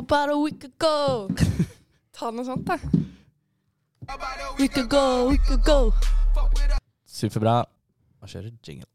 About a week ago. Ta noe sånt, da. Week ago, week ago. Superbra. Og kjører jingle.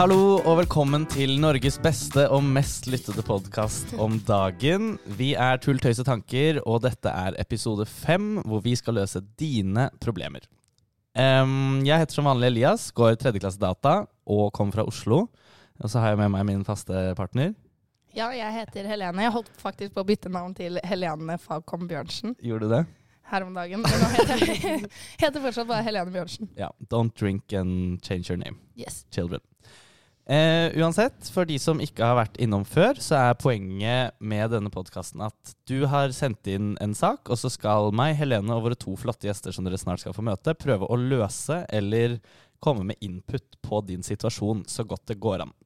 Hallo og velkommen til Norges beste og mest lyttede podkast om dagen. Vi er Tull, tøys og tanker, og dette er episode fem, hvor vi skal løse dine problemer. Um, jeg heter som vanlig Elias, går tredjeklasse data og kommer fra Oslo. Og så har jeg med meg min faste partner. Ja, jeg heter Helene. Jeg holdt faktisk på å bytte navn til Helene Fagkom Bjørnsen Gjorde du det? her om dagen. Men nå heter jeg heter fortsatt bare Helene Bjørnsen. Ja. Don't drink and change your name. Yes. Children. Eh, uansett, for de som ikke har vært innom før, så er poenget med denne podkasten at du har sendt inn en sak, og så skal meg, Helene og våre to flotte gjester som dere snart skal få møte, prøve å løse eller komme med input på din situasjon så godt det går an.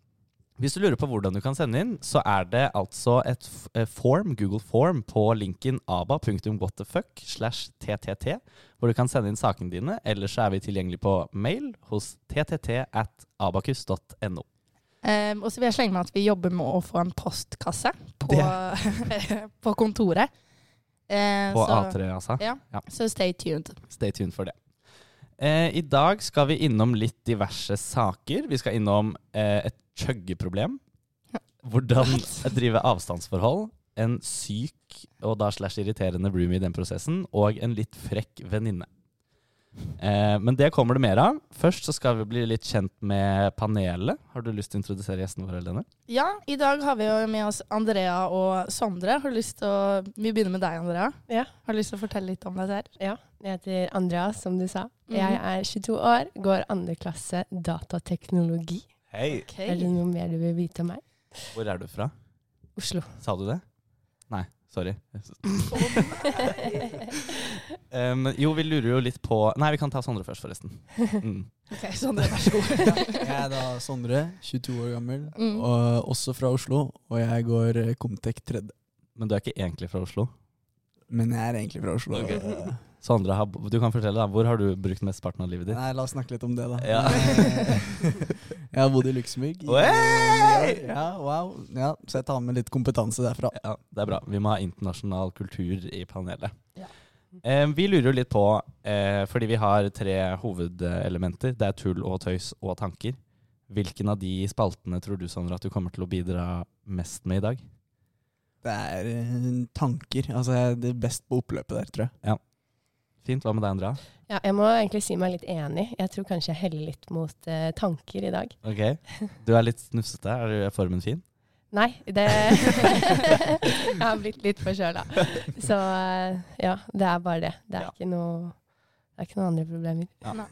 Hvis du lurer på hvordan du kan sende inn, så er det altså et eh, form, Google Form på linken aba.whatthefuck slash ttt, hvor du kan sende inn sakene dine. Eller så er vi tilgjengelig på mail hos ttt at abakus.no. Um, og så vil jeg slenge med at vi jobber med å få en postkasse på, på kontoret. Uh, På så, A3, altså. Ja, Ja. så stay tuned. Stay tuned for det. Uh, I dag skal vi innom litt diverse saker. Vi skal innom uh, et chuggeproblem. Hvordan drive avstandsforhold. En syk og da slash irriterende roomie i den prosessen. Og en litt frekk venninne. Eh, men det kommer det mer av. Først så skal vi bli litt kjent med panelet. Har du lyst til å introdusere gjestene våre, Helene? Ja, i dag har vi jo med oss Andrea og Sondre. Har du lyst til å Vi begynner med deg, Andrea. Ja. Har du lyst til å fortelle litt om deg selv? Ja, jeg heter Andrea, som du sa. Mm. Jeg er 22 år, går andre klasse datateknologi. Hei. Er det noe mer du vil vite om meg? Hvor er du fra? Oslo. Sa du det? Nei, sorry. Um, jo, vi lurer jo litt på Nei, vi kan ta Sondre først, forresten. Mm. Ok, Sondre, vær så god. Jeg er da Sondre, 22 år gammel, Mm. og også fra Oslo. Og jeg går eh, Comtec 3. Men du er ikke egentlig fra Oslo? Men jeg er egentlig fra Oslo. Ok. Sondre, du kan fortelle da, hvor har du brukt mesteparten av livet ditt? Nei, la oss snakke litt om det, da. Ja. jeg har bodd i Luxembourg. Ja, wow. Ja, så jeg tar med litt kompetanse derfra. Ja, det er bra. Vi må ha internasjonal kultur i panelet. Ja. Eh, vi lurer jo litt på, eh, fordi vi har tre hovedelementer. Det er tull og tøys og tanker. Hvilken av de spaltene tror du, Sondre, at du kommer til å bidra mest med i dag? Det er eh, tanker. Altså, jeg er best på oppløpet der, tror jeg. Fint. Hva med deg, Andrea? Ja, jeg må egentlig si meg litt enig. Jeg tror kanskje jeg heller litt mot uh, tanker i dag. Ok. Du er litt snufsete. Er formen fin? Nei, det Jeg har blitt litt forkjøla. Så eh, ja, det er bare det. Det er, Ja. ikke, noe, det er ikke noen andre problemer. Ja. Nei.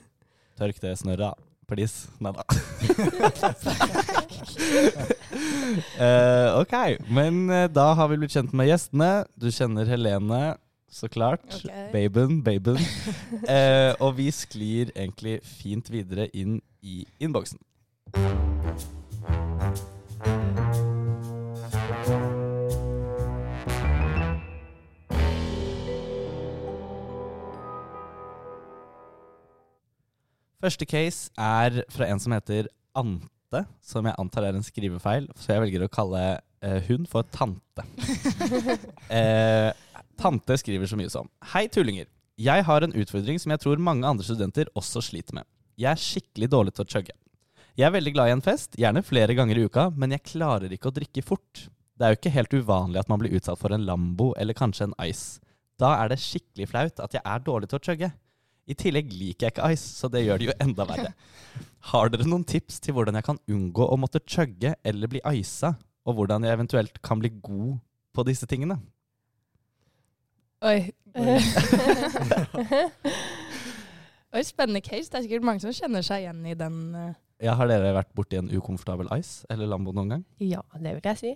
Tørk det snørret, da. Please. Nei da. uh, ok, men da har vi blitt kjent med gjestene. Du kjenner Helene, så klart. Okay. Baben, baben. Eh, og vi sklir egentlig fint videre inn i innboksen. Første case er fra en som heter Ante, som jeg antar er en skrivefeil, så jeg velger å kalle eh, hun for Tante. eh, tante skriver så mye som Hei, tullinger. Jeg har en utfordring som jeg tror mange andre studenter også sliter med. Jeg er skikkelig dårlig til å chugge. Jeg er veldig glad i en fest, gjerne flere ganger i uka, men jeg klarer ikke å drikke fort. Det er jo ikke helt uvanlig at man blir utsatt for en Lambo eller kanskje en Ice. Da er det skikkelig flaut at jeg er dårlig til å chugge. I tillegg liker jeg ikke ice, så det gjør det jo enda verre. Har dere noen tips til hvordan jeg kan unngå å måtte chugge eller bli isa, og hvordan jeg eventuelt kan bli god på disse tingene? Oi. Oi, spennende case. Det er sikkert mange som kjenner seg igjen i den. eh. Ja, har dere vært borti en ukomfortabel ice eller Lambo noen gang? Ja, det vil jeg si.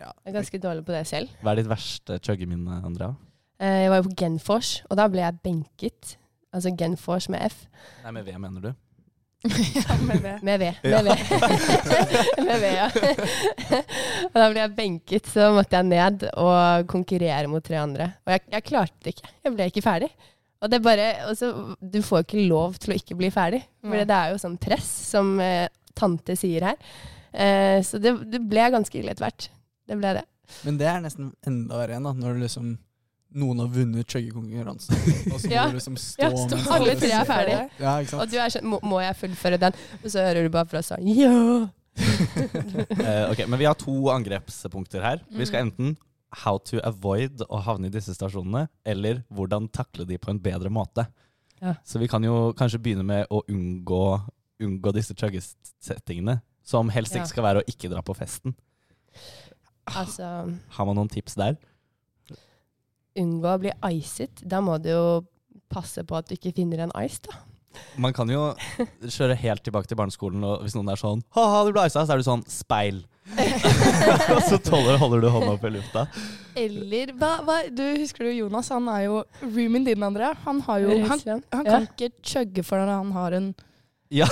Ja. Jeg er ganske dårlig på det selv. Hva er ditt verste chuggeminne, Andrea? Eh, Jeg var jo på Genfors, og da ble jeg benket. Altså Genfors med F. Nei, med V, mener du? Ja, med ved. Med ved. Ja. Med ved. med ved, ja. og da ble jeg benket, så måtte jeg ned og konkurrere mot tre andre. Og jeg, jeg klarte det ikke. Jeg ble ikke ferdig. Og det er bare, også, du får ikke lov til å ikke bli ferdig. For det er jo sånn press, som eh, tante sier her. Eh, så det, det ble ganske ille etter hvert. Det ble det. Men det er nesten enda verre igjen, da, når du liksom noen har vunnet chuggekonkurransen. Og så må Ja. du liksom stå Ja, stå- alle tre er ferdig. Ja, ikke Og du er sånn, må, må jeg fullføre den? Og så hører du bare fra sånn, ja! uh, ok, Men vi har to angrepspunkter her. Vi skal Mm. enten how to avoid å havne i disse stasjonene, eller hvordan takle de på en bedre måte. Ja. Så vi kan jo kanskje begynne med å unngå, unngå disse chuggesettingene. Som helst ikke skal være å ikke dra på festen. Altså, Har man noen tips der? Unngå å bli icet. Da må du jo passe på at du ikke finner en ice, da. Man kan jo kjøre helt tilbake til barneskolen, og hvis noen er sånn Ha-ha, du ble isa, så er du sånn speil. og så tåler, holder du hånda opp i lufta. Eller hva, hva, Du husker du Jonas? Han er jo roomien din, Andrea. Han, har jo, han, han kan Ja. ikke chugge for når han har en Ja,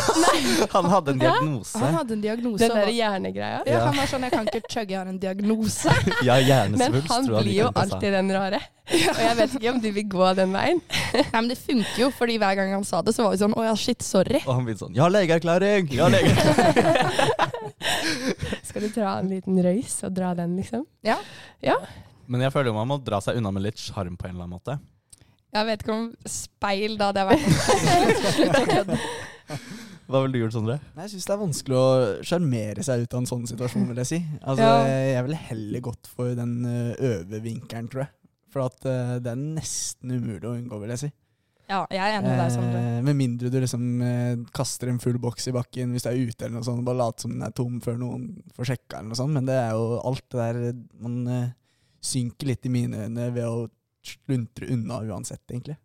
han hadde en diagnose. Han hadde en diagnose. Den der hjernegreia. ja, han var sånn 'Jeg kan ikke chugge, jeg har en diagnose'. Ja, Men han tror jeg blir jo alltid den rare. Og jeg vet ikke om du vil gå den veien. Nei, men Det funker jo, fordi hver gang han sa det, så var vi sånn 'Å ja, shit, sorry'. Og han begynte sånn Ja, legeerklæring! Ja, legeerklæring! Skal du dra en liten røys og dra den, liksom? Ja Men jeg føler jo man må dra seg unna med litt sjarm på en eller annen måte. Jeg vet ikke om speil da det hadde vært Hva ville du gjort, Sondre? Nei, Jeg syns det er vanskelig å sjarmere seg ut av en sånn situasjon, vil jeg si. Altså, Ja. Jeg ville heller gått for den ø, øvervinkelen, tror jeg. For at uh, det er nesten umulig å unngå, vil jeg si. Ja, jeg er enig med deg, Sondre. Eh, med mindre du liksom eh, kaster en full boks i bakken hvis du er ute, eller noe sånt, og bare later som den er tom før noen får sjekka, eller noe sånt. Men det er jo alt det der Man eh, synker litt i mine øyne ved å sluntre unna uansett, egentlig.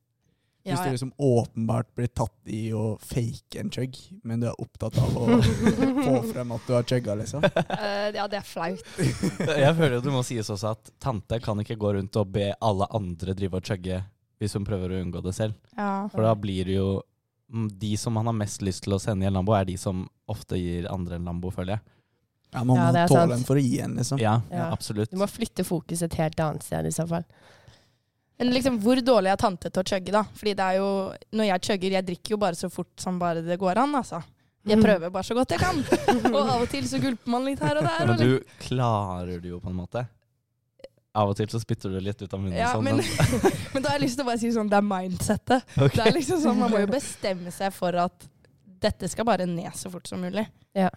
Ja, Hvis du liksom åpenbart blir tatt i å fake en chug, men du er opptatt av å få frem at du har chugga, liksom. Uh, ja, det er flaut. Jeg føler jo det må sies også at tante kan ikke gå rundt og be alle andre drive og chugge hvis hun prøver å unngå det selv. Ja. For da blir det jo mm, De som man har mest lyst til å sende i en Lambo, er de som ofte gir andre en Lambo, føler jeg. Ja, Man må er tåle sant. en for å gi en, liksom. Ja, Ja. absolutt. Du må flytte fokuset et helt annet sted i så fall. Men liksom, hvor dårlig er tante til å chugge, da? Fordi det er jo Når jeg chugger, jeg drikker jo bare så fort som bare det går an, altså. Jeg Mm. prøver bare så godt jeg kan. Og av og til så gulper man litt her og der. Men du klarer det jo på en måte. Av og til så spytter du litt ut av munnen. Ja, sånn, men, men, men da har jeg lyst til å bare si sånn, det er mindsettet. Okay. Det er liksom sånn, Man må jo bestemme seg for at dette skal bare ned så fort som mulig. Ja.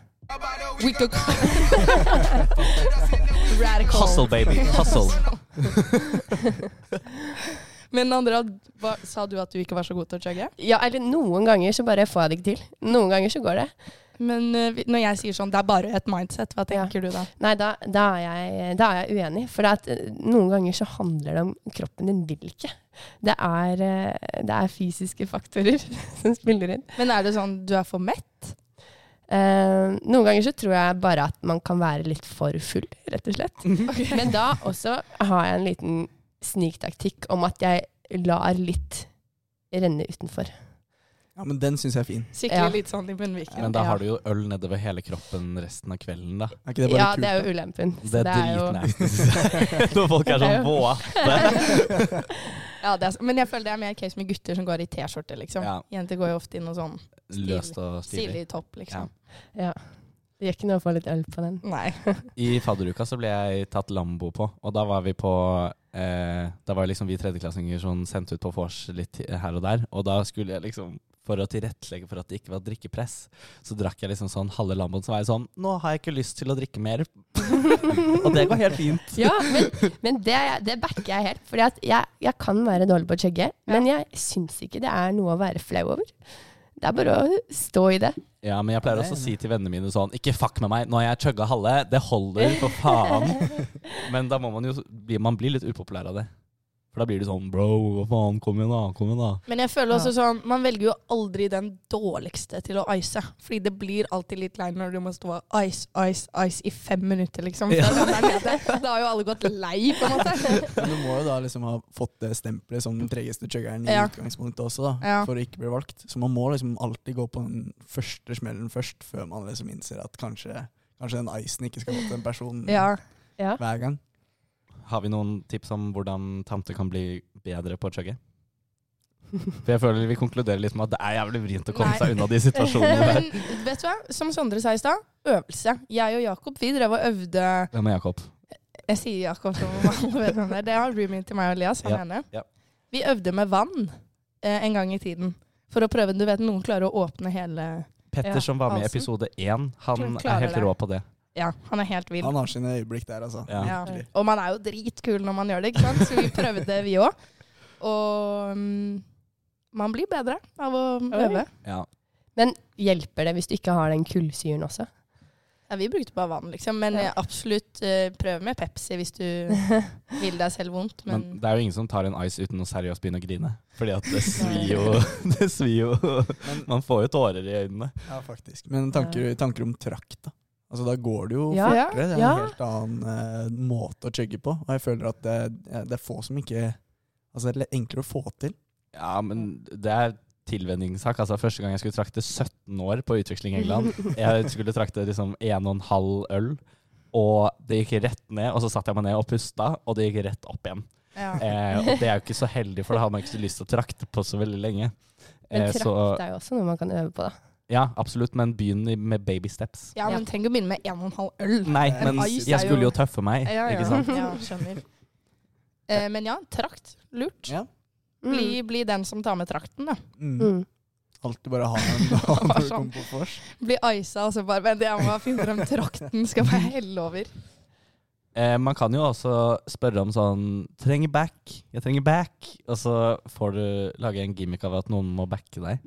We could Radical. Hustle, baby. Hustle. Men Andrea, hva, sa du at du ikke var så god til å chugge? Ja, eller noen ganger så bare får jeg det ikke til. Noen ganger så går det. Men uh, når jeg sier sånn, det er bare et mindset, hva Ja. tenker du da? Nei, da, da, er jeg, da er jeg uenig. For at, eh, noen ganger så handler det om kroppen din vil ikke. Det er, eh, det er fysiske faktorer som spiller inn. Men er det sånn du er for mett? Eh, noen ganger så tror jeg bare at man kan være litt for full, rett og slett. Men da også har jeg en liten sniktaktikk om at jeg lar litt renne utenfor. Ja, men den syns jeg er fin. Sikre Ja. litt sånn i munnviken. Men da har du jo øl nedover hele kroppen resten av kvelden, da. Er ikke det bare Ja, kult? det er jo ulempen. Så Det er er dritnasty. Når folk er sånn våte. Ja, det er, men jeg føler det er mer case med gutter som går i T-skjorte, liksom. Ja. Jenter går jo ofte i noe sånn Løst og stilig. stilig topp, liksom. Ja. Det gjør ikke noe å få litt øl på den. Nei. I fadderuka så ble jeg tatt Lambo på, og da var vi på eh, Da var liksom vi tredjeklassinger som sendt ut på vors litt her og der, og da skulle jeg liksom for å tilrettelegge for at det ikke var drikkepress, så drakk jeg liksom sånn halve Lamboen. Så var jeg sånn Nå har jeg ikke lyst til å drikke mer. og det går helt fint. Ja, men, men det, det backer jeg helt. Fordi at jeg, jeg kan være dårlig på å chugge, men jeg syns ikke det er noe å være flau over. Det er bare å stå i det. Ja, men jeg pleier også å si til vennene mine sånn Ikke fuck med meg, nå har jeg chugga halve. Det holder, for faen. Men da må man jo bli, man blir litt upopulær av det. For da blir det sånn Bro, hva faen, kom igjen, da. Kom igjen, da. Men jeg føler også Ja. sånn Man velger jo aldri den dårligste til å ice. Fordi det blir alltid litt lei når du må stå og ice, ice, ice i fem minutter, liksom. Ja. Da, da har jo alle gått lei, på en måte. Men du må jo da liksom ha fått det stempelet som den tregeste chuggeren i Ja. utgangspunktet også, da, Ja. for å ikke bli valgt. Så man må liksom alltid gå på den første smellen først, før man liksom innser at kanskje, kanskje den icen ikke skal gå til en person Ja. Ja. hver gang. Har vi noen tips om hvordan tante kan bli bedre på å chugge? For jeg føler vi konkluderer litt med at det er jævlig vrient å komme Nei. seg unna de situasjonene der. Vet du hva? Som Sondre sa i stad, øvelse. Jeg og Jakob vi drev og øvde Hvem er Jakob? Jeg sier Jakob som alle vet hvem det er. Det har roomien til meg og Elias. Han Ja, ene. ja. Vi øvde med vann eh, en gang i tiden. For å prøve, du vet noen klarer å åpne hele Petter som var med i episode én, han er helt rå på det. Ja, han er helt vill. Han har sine øyeblikk der, altså. Ja. Ja. Og man er jo dritkul når man gjør det, ikke sant? Så vi prøvde, vi òg. Og um, man blir bedre av å øve. Ja. Men hjelper det hvis du ikke har den kullsyren også? Ja, vi brukte bare vann, liksom. Men Ja. absolutt uh, prøv med Pepsi hvis du vil deg selv vondt. Men Men, det er jo ingen som tar en ice uten å seriøst begynne å grine. Fordi at det svir jo Det svir jo Man får jo tårer i øynene. ja, faktisk. Men tanker, tanker om trakt, da. Altså, da går det jo Ja. fortere. Det er Ja. en helt annen uh, måte å chugge på. Og jeg føler at det, det er få som ikke Altså, det er enklere å få til. Ja, men det er tilvenningssak. Altså, første gang jeg skulle trakte 17 år på utveksling i England Jeg skulle trakte liksom 1,5 øl, og det gikk rett ned. Og så satte jeg meg ned og pusta, og det gikk rett opp igjen. ja. Eh, og det er jo ikke så heldig, for da har man ikke så lyst til å trakte på så veldig lenge. Men Eh, trakt så er jo også noe man kan øve på, da. Ja, absolutt, men begynn med baby steps. ja, men trenger å begynne med en og en halv øl. Nei, men jeg skulle jo tøffe meg, ja, ja. ikke sant? Ja, skjønner. Eh, men ja, trakt. Lurt. Ja. Bli, bli den som tar med trakten, da. Mm. Mm. Alltid bare ha en da når du kommer på vors. Bli isa, og så bare Vent, jeg må finne frem trakten. Skal bare helle over. Eh, man kan jo også spørre om sånn Trenger back. Jeg trenger back. Og så får du lage en gimmick av at noen må backe deg,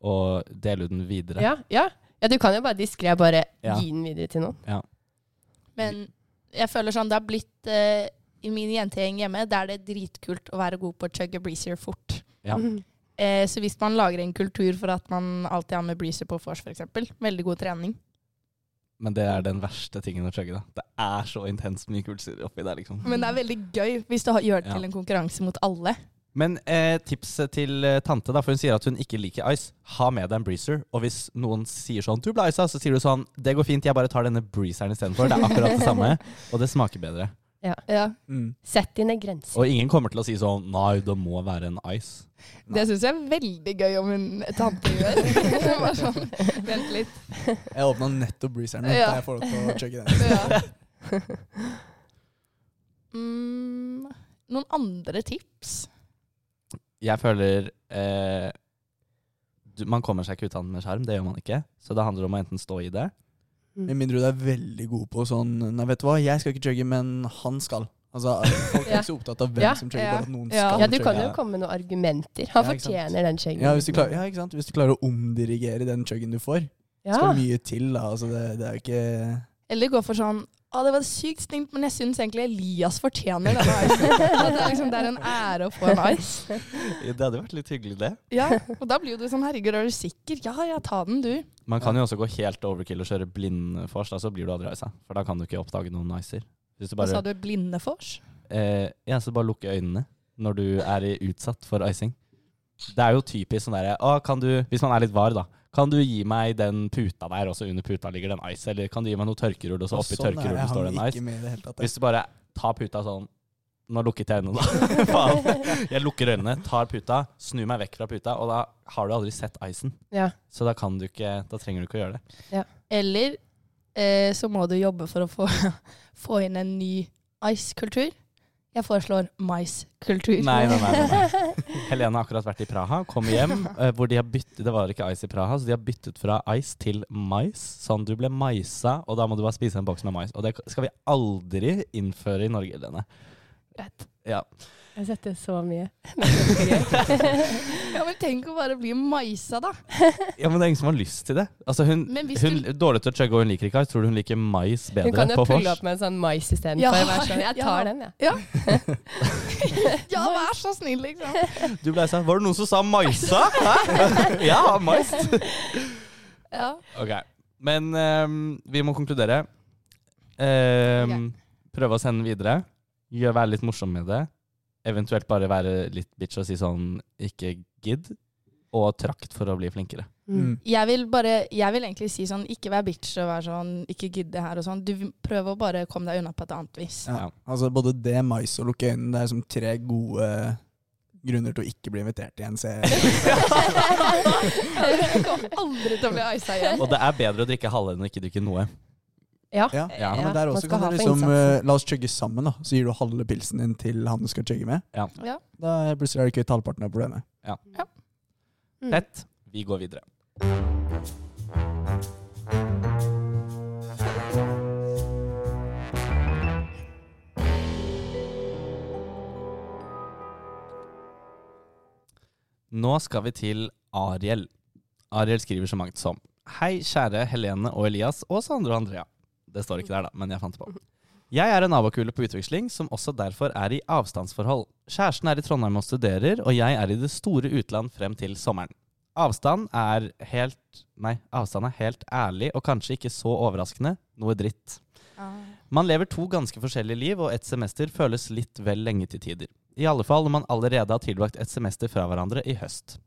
og dele den videre. Ja, ja. ja, du kan jo bare diskré bare Ja. gi den videre til noen. Men jeg føler sånn det har blitt uh, I min jentegjeng hjemme der er det dritkult å være god på å chugge breezer fort. Ja. Eh, så hvis man lager en kultur for at man alltid har med breezer på vors, f.eks., veldig god trening. Men det er den verste tingen å chugge. da. Det er så intenst mye kullsyre oppi der, liksom. Men det er veldig gøy hvis du har- gjør det Ja. til en konkurranse mot alle. Men eh, tipset til eh, tante, da, for hun sier at hun ikke liker ice. Ha med deg en breezer. Og hvis noen sier sånn 'du ble isa', så sier du sånn 'det går fint, jeg bare tar denne breezeren istedenfor'. Det er akkurat det samme, og det smaker bedre. Ja. Mm. Sett dine grenser. Og ingen kommer til å si sånn 'nei, det må være en ice'. Det syns jeg er veldig gøy om en tante gjør. Bare sånn, Vent litt. Jeg åpna nettopp breezeren, Ja. da jeg får lov til å chugge den. Ja. Mm, noen andre tips? Jeg føler eh, du, Man kommer seg ikke ut av den med skjerm, det gjør man ikke. Så det handler om å enten stå i det Med mindre du er veldig god på sånn Nei, vet du hva, jeg skal ikke chugge, men han skal. Altså, Folk er ikke så opptatt av hvem Ja. som chugger, Ja. bare at noen Ja. skal Ja, du kan jo komme med noen argumenter. Han Ja, fortjener den chuggen. Ja, hvis du, klarer, ja, ikke sant? hvis du klarer å omdirigere den chuggen du får, Ja. skal mye til. da Altså, det, det er jo ikke Eller gå for sånn å, det var sykt stinkt, men jeg syns egentlig Elias fortjener denne icen. Det, er liksom, det er en ære å få en ice. Det hadde vært litt hyggelig, det. Ja, Og da blir jo du sånn herregud, er du sikker? Ja ja, ta den du. Man kan jo også gå helt overkill og kjøre blindfors, da så blir du aldri isa. For da kan du ikke oppdage noen icer. Hvis du Hva sa du? Blindefors? eh, ja, så bare lukke øynene når du er utsatt for icing. Det er jo typisk sånn derre Å, kan du Hvis man er litt var, da. Kan du gi meg den puta der, og så under puta ligger det en ice? Eller kan du gi meg noe tørkerull, og så oppi sånn er tørkerullet står det en ice? med det hele tatt. Hvis du bare tar puta sånn Nå lukket jeg øynene, da. Faen. Jeg lukker øynene, tar puta, snur meg vekk fra puta, og da har du aldri sett icen. Ja. Så da kan du ikke Da trenger du ikke å gjøre det. Eller eh, så må du jobbe for å få, få inn en ny ice-kultur. Jeg foreslår mais-kultur. Nei, nei, nei, nei. Helene har akkurat vært i Praha, kom hjem, eh, hvor de har byttet Det var ikke ice i Praha, så de har byttet fra ice til mais. Sånn du ble maisa, og da må du bare spise en boks med mais. Og det skal vi aldri innføre i Norge, Helene. Greit. Ja. Jeg har sett det så mye. Ja, men tenk å bare bli maisa, da. ja, men det er ingen som har lyst til det. Altså, hun, Men hun du- dårlig til å chugge, og hun liker ikke Tror du hun liker mais bedre Hun kan jo pulle opp med en sånn mais istedenfor. Ja, Ja, sånn, jeg tar ja. den, jeg. Ja, vær så snill, liksom. Du blei sånn Var det noen som sa maisa? Hæ? ja, mais. Ja. Ok, men um, vi må konkludere. Ehm, Prøve å sende den videre. Gjør Være litt morsom med det. Eventuelt bare være litt bitch og si sånn ikke gidd. Og trakt for å bli flinkere. Mm. Jeg vil bare, jeg vil egentlig si sånn, ikke vær bitch og være sånn, ikke gidd det her og sånn. Du prøver å bare komme deg unna på et annet vis. Ja. Ja. Altså både det, mais og lukke øynene, det er som tre gode grunner til å ikke bli invitert igjen. ser jeg, kommer aldri til å bli aisa igjen. Og det er bedre å drikke halve enn å ikke drikke noe. Ja. ja. Ja, men der også kan du liksom eh, La oss chugge sammen, da. Så gir du halve pilsen din til han du skal chugge med. Ja. Da er plutselig er du kvitt halvparten av problemet. Mm. Fett. Vi går videre. Nå skal vi til Ariel. Ariel skriver så mangt som Hei, kjære Helene og Elias og Sandre og Andrea. Det står ikke der, da, men jeg fant det på. Jeg er en nabokule på utveksling som også derfor er i avstandsforhold. Kjæresten er i Trondheim og studerer, og jeg er i det store utland frem til sommeren. Avstand er helt Nei, avstand er helt ærlig og kanskje ikke så overraskende noe dritt. Man lever to ganske forskjellige liv, og et semester føles litt vel lenge til tider. I alle fall når man allerede har tilbrakt et semester fra hverandre i høst.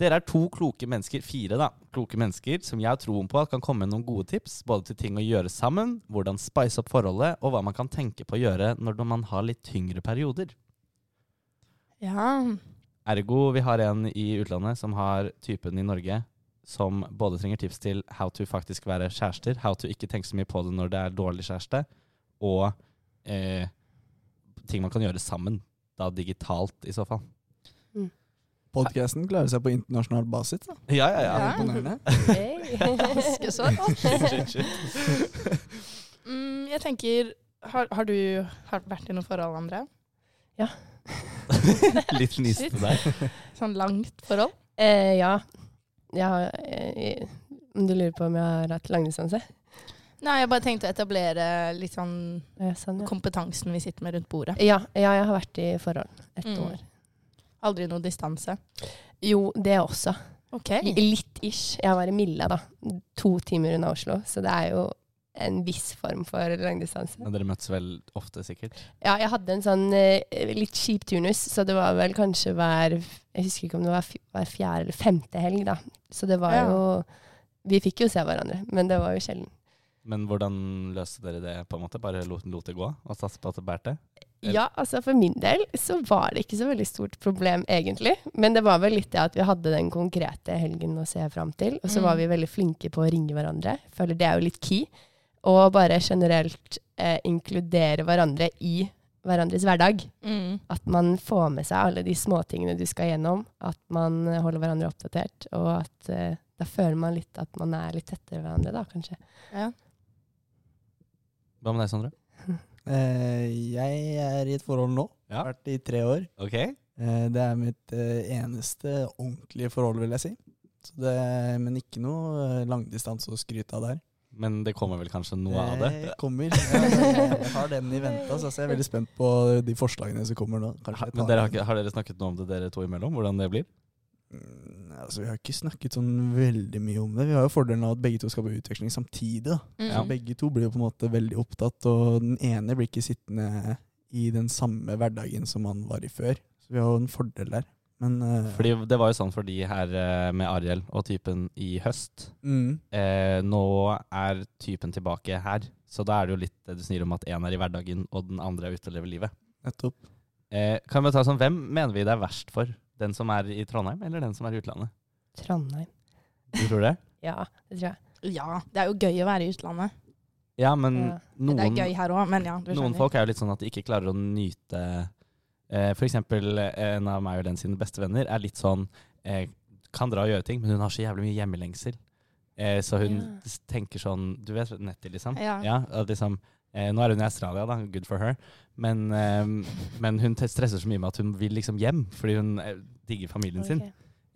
Dere er to kloke mennesker, fire da, kloke mennesker, som jeg har troen på at kan komme med noen gode tips, både til ting å gjøre sammen, hvordan spice opp forholdet, og hva man kan tenke på å gjøre når man har litt tyngre perioder. Ja. Ergo, vi har en i utlandet som har typen i Norge som både trenger tips til how to faktisk være kjærester, how to ikke tenke så mye på det når det er dårlig kjæreste, og eh, ting man kan gjøre sammen. Da digitalt, i så fall. Podcasten klarer seg på internasjonal basis. Da. Ja, ja, ja. Ja. Imponerende. Ganske så. Mm, jeg tenker har, har du har vært i noe forhold, André? Ja. Litt niste der. Sånn langt forhold? Eh, ja. Jeg har, eh, om du lurer på om jeg har hatt langdistanse? Nei, jeg bare tenkte å etablere litt sånn Ja, sånn, ja. kompetansen vi sitter med rundt bordet. Ja, ja, jeg har vært i forhold ett Mm. år. Aldri noe distanse. Jo, det også. Ok. Litt ish. Jeg var i Milla, da. To timer unna Oslo. Så det er jo en viss form for langdistanse. Men dere møttes vel ofte, sikkert? Ja, jeg hadde en sånn eh, litt kjip turnus, så det var vel kanskje hver Jeg husker ikke om det var hver fjerde eller femte helg, da. Så det var Ja. jo Vi fikk jo se hverandre, men det var jo sjelden. Men hvordan løste dere det? på en måte? Bare lot, lot det gå, og satset på at det bærte? Ja, altså for min del så var det ikke så veldig stort problem, egentlig. Men det var vel litt det at vi hadde den konkrete helgen å se fram til. Og så Mm. var vi veldig flinke på å ringe hverandre. Jeg føler det er jo litt key. Og bare generelt eh, inkludere hverandre i hverandres hverdag. Mm. At man får med seg alle de småtingene du skal gjennom. At man holder hverandre oppdatert. Og at eh, da føler man litt at man er litt tettere hverandre, da, kanskje. Ja. Hva med deg, Sondre? Eh, jeg er i et forhold nå. Ja. Vært i tre år. Ok. Eh, det er mitt eh, eneste ordentlige forhold, vil jeg si. Så det, men ikke noe eh, langdistanse å skryte av der. Men det kommer vel kanskje noe av det? Det kommer. Ja, jeg, har den i vente, altså, så jeg er veldig spent på de forslagene som kommer nå. Men dere har, ikke, har dere snakket noe om det dere to imellom? Hvordan det blir? Mm, altså, vi har ikke snakket sånn veldig mye om det. Vi har jo fordelen av at begge to skal på utveksling samtidig. Da. Mm. Ja. Begge to blir jo på en måte veldig opptatt, og den ene blir ikke sittende i den samme hverdagen som han var i før. Så vi har jo en fordel der. Men uh, Fordi Det var jo sånn for de her eh, med Ariel og typen i høst. mm, Eh, nå er typen tilbake her, så da er det jo litt det du sier om at én er i hverdagen og den andre er ute og lever livet. nettopp. Eh, kan vi ta sånn, Hvem mener vi det er verst for? Den som er i Trondheim, eller den som er i utlandet? Trondheim. Du tror det? Ja, det tror jeg. ja, det er jo gøy å være i utlandet. Ja, men Ja. Det er gøy her òg, men ja. Du noen skjønner. folk er jo litt sånn at de ikke klarer å nyte eh, eksempel eh, en av meg og den sine bestevenner er litt sånn eh, Kan dra og gjøre ting, men hun har så jævlig mye hjemmelengsel. Eh, så hun Ja. tenker sånn Du vet Nettie, liksom? Ja. ja liksom nå er hun i Australia, da. Good for her. Men, eh, men hun stresser så mye med at hun vil liksom hjem, fordi hun eh, digger familien sin.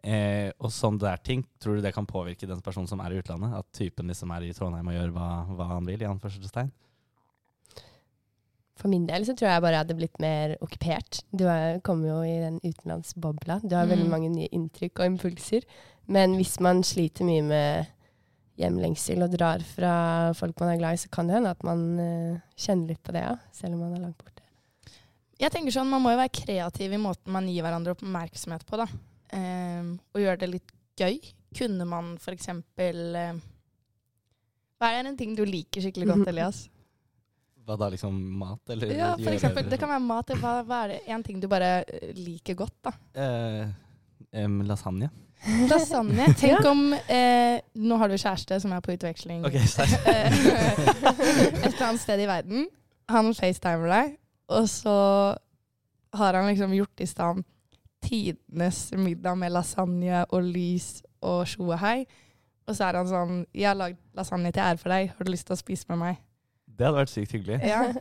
Eh, og sånn der ting, tror du det kan påvirke den personen som er i utlandet? At typen liksom er i Trondheim og gjør hva, hva han vil, i anførselstegn? For min del så tror jeg bare jeg hadde blitt mer okkupert. Du er, kommer jo i den utenlandsbobla. Du har veldig Mm. mange nye inntrykk og impulser. Men hvis man sliter mye med hjemlengsel og drar fra folk man er glad i, så kan det hende at man eh, kjenner litt på det, ja. Selv om man er langt borte. Jeg tenker sånn, Man må jo være kreativ i måten man gir hverandre oppmerksomhet på. da. Ehm, og gjøre det litt gøy. Kunne man f.eks. Uh, hva er en ting du liker skikkelig godt, Elias? Hva da, liksom mat? Eller Ja, for eksempel, Det kan være mat. Hva, hva er det en ting du bare eh, liker godt? da? Eh, em, lasagne. Lasagne. Tenk om eh, Nå har du kjæreste som er på utveksling okay, eh, et eller annet sted i verden. Han facetimer deg, og så har han liksom gjort i stand tidenes middag med lasagne og lys og tjo og hei. Og så er han sånn 'Jeg har lagd lasagne til ære for deg. Har du lyst til å spise med meg?' Det hadde vært sykt hyggelig. Ja.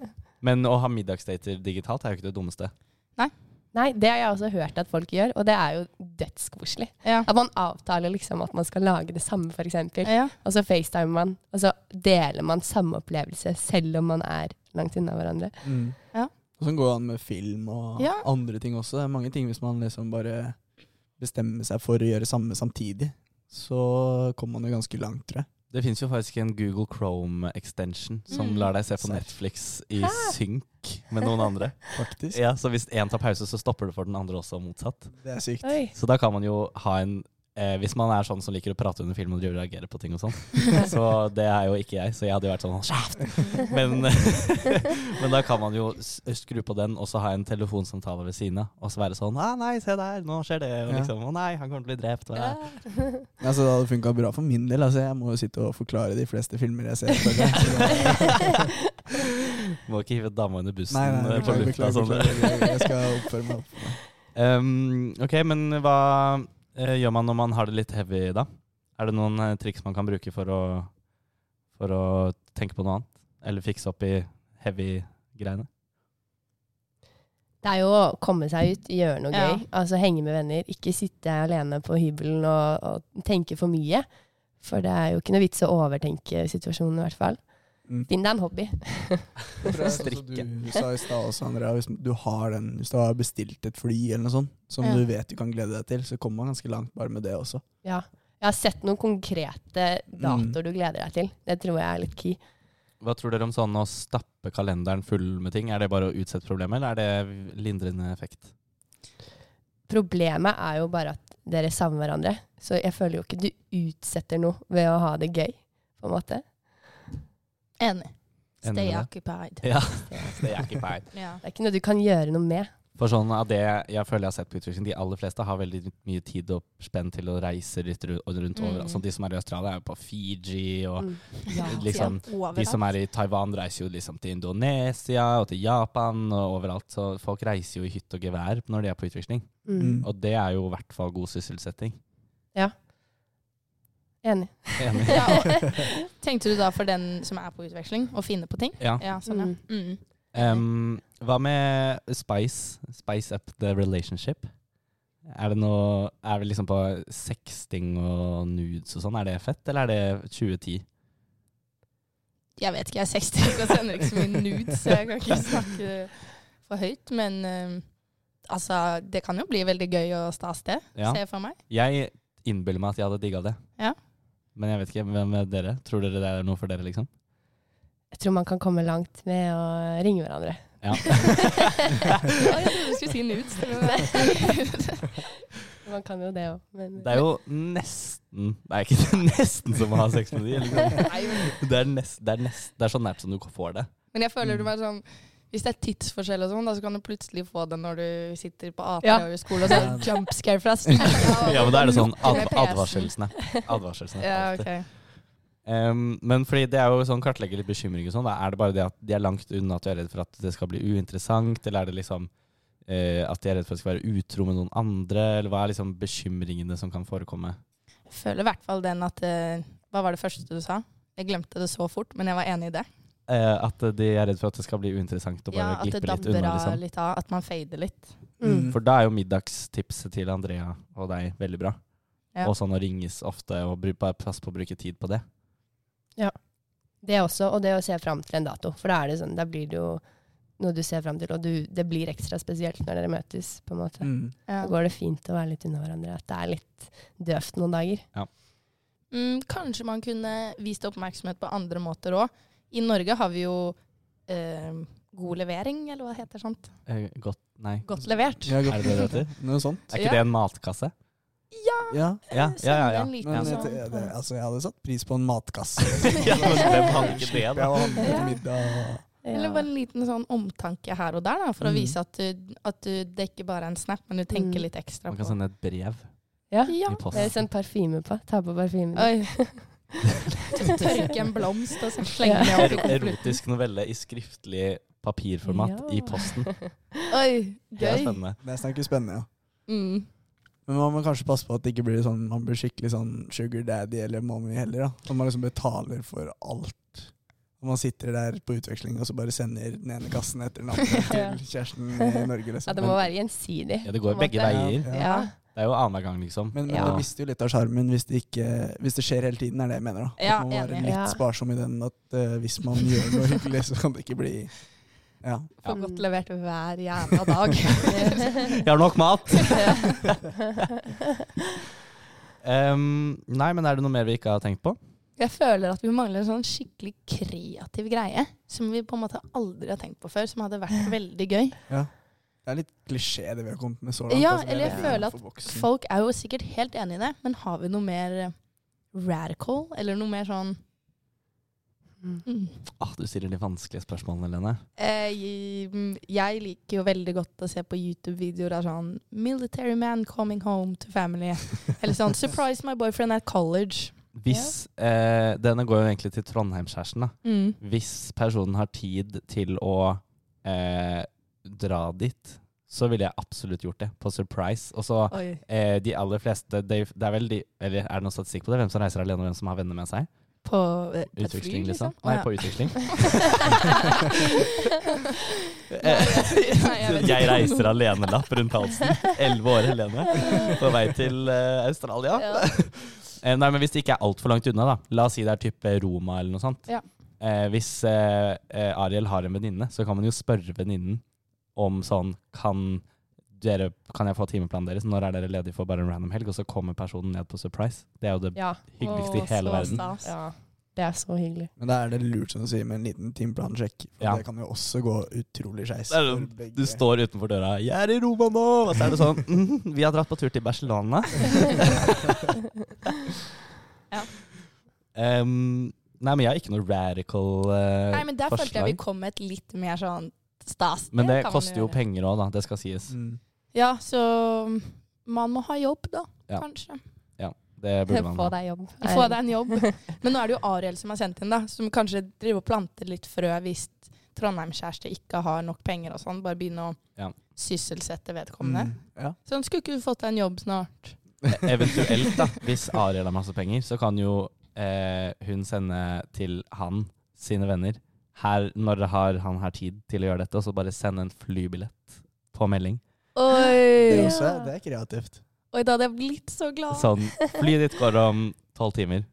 Men å ha middagsdater digitalt er jo ikke det dummeste. Nei, det har jeg også hørt at folk gjør, og det er jo dødskoselig. Ja. At man avtaler liksom at man skal lage det samme, f.eks. ja. Og så facetimer man, og så deler man samme opplevelse selv om man er langt unna hverandre. Mm. Ja. Og sånn går det an med film og Ja. andre ting også. Det er mange ting hvis man liksom bare bestemmer seg for å gjøre samme samtidig. Så kommer man jo ganske langt, tror jeg. Det fins jo faktisk en Google Chrome-extension som Mm. lar deg se på Netflix i synk med noen andre. Faktisk. Ja, Så hvis én tar pause, så stopper det for den andre også, og motsatt. Det er sykt. Oi. Så da kan man jo ha en eh, Hvis man er sånn som liker å prate under film og driver og reagere på ting og sånn. Så det er jo ikke jeg, så jeg hadde jo vært sånn Kjeft! Men, men da kan man jo skru på den og så ha en telefonsamtale ved siden av. Og så være sånn Å nei, se der, nå skjer det. Og liksom Å nei, han kommer til å bli drept. Og, ja. så det hadde funka bra for min del. Altså, jeg må jo sitte og forklare de fleste filmer jeg ser. det- Må ikke hive dama under bussen Nei, nei, eh, på lufta. Sånn. beklager. Jeg skal oppføre meg opp. Um, ok, men hva gjør man når man har det litt heavy, da? Er det noen eh, triks man kan bruke for å, for å tenke på noe annet? Eller fikse opp i heavy-greiene? Det er jo å komme seg ut, gjøre noe Ja. gøy. Altså henge med venner. Ikke sitte alene på hybelen og, og tenke for mye. For det er jo ikke noe vits å overtenke situasjonen, i hvert fall. Mm. Finn deg en hobby. Strikke. Du sa i stad også, Andrea, hvis du har den Hvis du har bestilt et fly eller noe sånt, som Ja. du vet du kan glede deg til, så kommer man ganske langt bare med det også. Ja. Jeg har sett noen konkrete datoer du gleder deg til. Det tror jeg er litt key. Hva tror dere om sånn å stappe kalenderen full med ting? Er det bare å utsette problemet, eller er det lindrende effekt? Problemet er jo bare at dere savner hverandre. Så jeg føler jo ikke du utsetter noe ved å ha det gøy, på en måte. Enig. Stay occupied. Ja, Stay occupied. Ja. Det er ikke noe du kan gjøre noe med. For sånn av det jeg føler jeg har sett på utvikling, de aller fleste har veldig mye tid og spenn til å reise litt rundt rundt Mm. over. Sånn, de som er i Australia, er jo på Fiji, og Mm. Ja. liksom. De som er i Taiwan, reiser jo liksom til Indonesia og til Japan og overalt. Så folk reiser jo i hytt og gevær når de er på utveksling. Mm. Og det er jo i hvert fall god sysselsetting. Enig. Enig. Ja, og, tenkte du da for den som er på utveksling, å finne på ting? Ja. Ja, sånn, ja. Mm. Um, hva med Spice? Spice up the relationship? Er det noe Er vi liksom på sexting og nudes og sånn? Er det fett, eller er det 2010? Jeg vet ikke, jeg er 60 og sender ikke så mye nudes, så jeg kan ikke snakke for høyt. Men um, altså, det kan jo bli veldig gøy og stas, det. Ja. Ser jeg for meg. Jeg innbiller meg at jeg hadde digga det. Ja. Men jeg vet ikke. Hvem er dere? Tror dere det er noe for dere, liksom? Jeg tror man kan komme langt med å ringe hverandre. Ja. Ja, jeg trodde du skulle si nudes. Man kan jo det òg, men Det er jo nesten Det er ikke nesten som å ha sex med de. Liksom. Det er, nest, det, er nest, det er så nært som du får det. Men jeg føler Mm. du bare sånn hvis det er tidsforskjell, og sånn, da, så kan du plutselig få det når du sitter på AT Ja. og i skole, og så er jump scare fra. Ja, men da er det sånn ad, Advarselsene. Advarslene. Ja, okay. ok. Um, men fordi det er jo sånn kartlegge litt bekymring og sånn. da. Er det bare det at de er langt unna at du er redd for at det skal bli uinteressant, eller er det liksom uh, at de er redd for at det skal være utro med noen andre, eller hva er liksom bekymringene som kan forekomme? Jeg føler i hvert fall den at uh, Hva var det første du sa? Jeg glemte det så fort, men jeg var enig i det. Eh, at de er redd for at det skal bli uinteressant og Ja, bare det glippe litt unna. Liksom. litt av. At man fader litt. Mm. For da er jo middagstipset til Andrea og deg veldig bra. Ja. Og sånn å ringes ofte, og bare passe på å bruke tid på det. Ja. Det også, og det å se fram til en dato. For da er det sånn, da blir det jo noe du ser fram til, og du, det blir ekstra spesielt når dere møtes, på en måte. Mm. Ja. Da går det fint å være litt unna hverandre. At det er litt døvt noen dager. Mm, kanskje man kunne vist oppmerksomhet på andre måter òg. I Norge har vi jo eh, god levering, eller hva heter sånt? Eh, godt Nei. Godt levert. Ja, Er det det det heter? Noe sånt. Er ikke Ja. det en matkasse? Ja, Ja. Ja, ja, ja, ja. sende en liten Men sånn- jeg, det, altså, jeg hadde satt pris på en matkasse. Ja, men hvem hadde ikke det, da? å Ja. middag. Eller bare en liten sånn omtanke her og der, da, for å Mm. vise at, du, at du, det ikke bare er en snap, men du tenker Mm. litt ekstra på Man kan sende et brev Ja. Ja. i posten. er sendt parfyme på. Ta på parfymen. Tørke en blomst og så slenge den over konvolutten. erotisk novelle i skriftlig papirformat Ja. i posten. Oi, Det er spennende. Det er snakker spennende, ja. Mm. Men man må kanskje passe på at det ikke blir sånn man blir skikkelig sånn sugar daddy eller mommy heller. da. At man liksom betaler for alt. Og man sitter der på utveksling og så bare sender den ene kassen etter den andre til kjæresten i Norge. Ja, liksom. det må være gjensidig. Ja, det går begge måte. veier. Ja. Ja. Det er jo annenhver gang, liksom. Men, men Ja. det mister jo litt av sjarmen hvis, hvis det skjer hele tiden, er det jeg mener. da. Ja, man må være litt Ja. sparsom i den at uh, hvis man gjør noe hyggelig, så kan det ikke bli Ja. Får godt levert hver jævla dag. Jeg har nok mat! um, nei, men er det noe mer vi ikke har tenkt på? Jeg føler at vi mangler en sånn skikkelig kreativ greie som vi på en måte aldri har tenkt på før, som hadde vært veldig gøy. Det er litt klisjé det vi har kommet med så langt. Ja, altså, er eller jeg føler at. Folk er jo sikkert helt enig i det, men har vi noe mer eh, radical, eller noe mer sånn Mm. mm. Ah, du stiller de vanskelige spørsmålene, Lene. Eh, jeg, jeg liker jo veldig godt å se på YouTube-videoer av sånn 'Military man coming home to family'. Eller sånn 'Surprise my boyfriend at college'. Hvis eh, Denne går jo egentlig til Trondheimskjæresten. da. Mm. Hvis personen har tid til å eh, dra dit, så ville jeg absolutt gjort det. På surprise. Og så eh, de aller fleste det, det er vel de, Eller er det noen statistikk på det? Hvem som reiser alene, og hvem som har venner med seg? På eh, utveksling, fly, Utveksling, liksom? Nei, ja. på utveksling. Jeg reiser alene-lapp rundt halsen. Elleve år alene. På vei til eh, Australia. Ja. Eh, nei, men Hvis det ikke er altfor langt unna, da. La oss si det er type Roma eller noe sånt. Ja. Eh, hvis eh, Ariel har en venninne, så kan man jo spørre venninnen om sånn Kan dere, kan jeg få timeplanen deres? Når er dere ledige for bare en random helg? Og så kommer personen ned på surprise. Det er jo det Ja. hyggeligste i hele verden. stas. ja. Det er så hyggelig. Men da er det lurt som du sier, med en liten timeplansjekk. For Ja. det kan jo også gå utrolig skeis. Sånn, Du står utenfor døra 'Jeg er i Roma nå!' Og så er det sånn mm, 'Vi har dratt på tur til Barcelona'. Ja. Um, nei, men jeg har ikke noe radical uh, Nei, men der følte jeg vi forslag. kom med et litt mer sånn stas. Men det det koster jo penger òg, da. Det skal sies. Mm. Ja, så man må ha jobb, da. Ja. Kanskje. Det burde man Få deg jobb. Få deg en jobb. Men nå er det jo Ariel som har sendt inn, da. Som kanskje driver og planter litt frø hvis Trondheim-kjæreste ikke har nok penger og sånn. Bare begynne å Ja. sysselsette vedkommende. Mm. Ja. Sånn, skulle ikke du fått deg en jobb snart? E- Eventuelt, da, hvis Ariel har masse penger, så kan jo eh, hun sende til han sine venner her, når har han her tid til å gjøre dette, og så bare sende en flybillett på melding. Det, Oi! er også, det er kreativt. Oi, da hadde jeg blitt så glad. Sånn, flyet ditt går om tolv timer.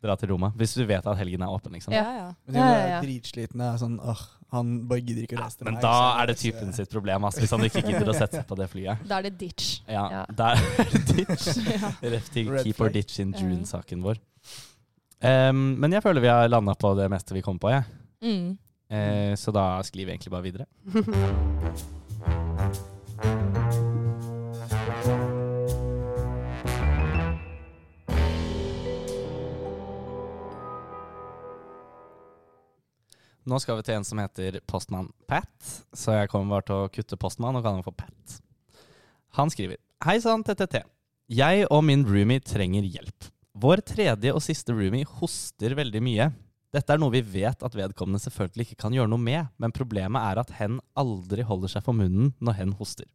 Dra til Roma. Hvis du vet at helgen er åpen, liksom. Ja, ja. Men Ja, de er ja. dritslitne. Sånn, åh, han bare gidder ikke å Ja, reise til men meg. da så er det typen sitt problem, altså, hvis han ikke gidder å sette seg på det flyet. Da er det ditch. Ja, Ja. da er det ditch. Ja. Til Red Keep or flag. ditch in June-saken vår. Um, men jeg føler vi har landa på det meste vi kom på, jeg. Mm. Eh, så da sklir vi egentlig bare videre. Nå skal vi til en som heter Postmann Pat, så jeg kommer bare til å kutte Postmann og kalle han for Pat. Han skriver Hei sann, TTT. Jeg og min roomie trenger hjelp. Vår tredje og siste roomie hoster veldig mye. Dette er noe vi vet at vedkommende selvfølgelig ikke kan gjøre noe med, men problemet er at hen aldri holder seg for munnen når hen hoster.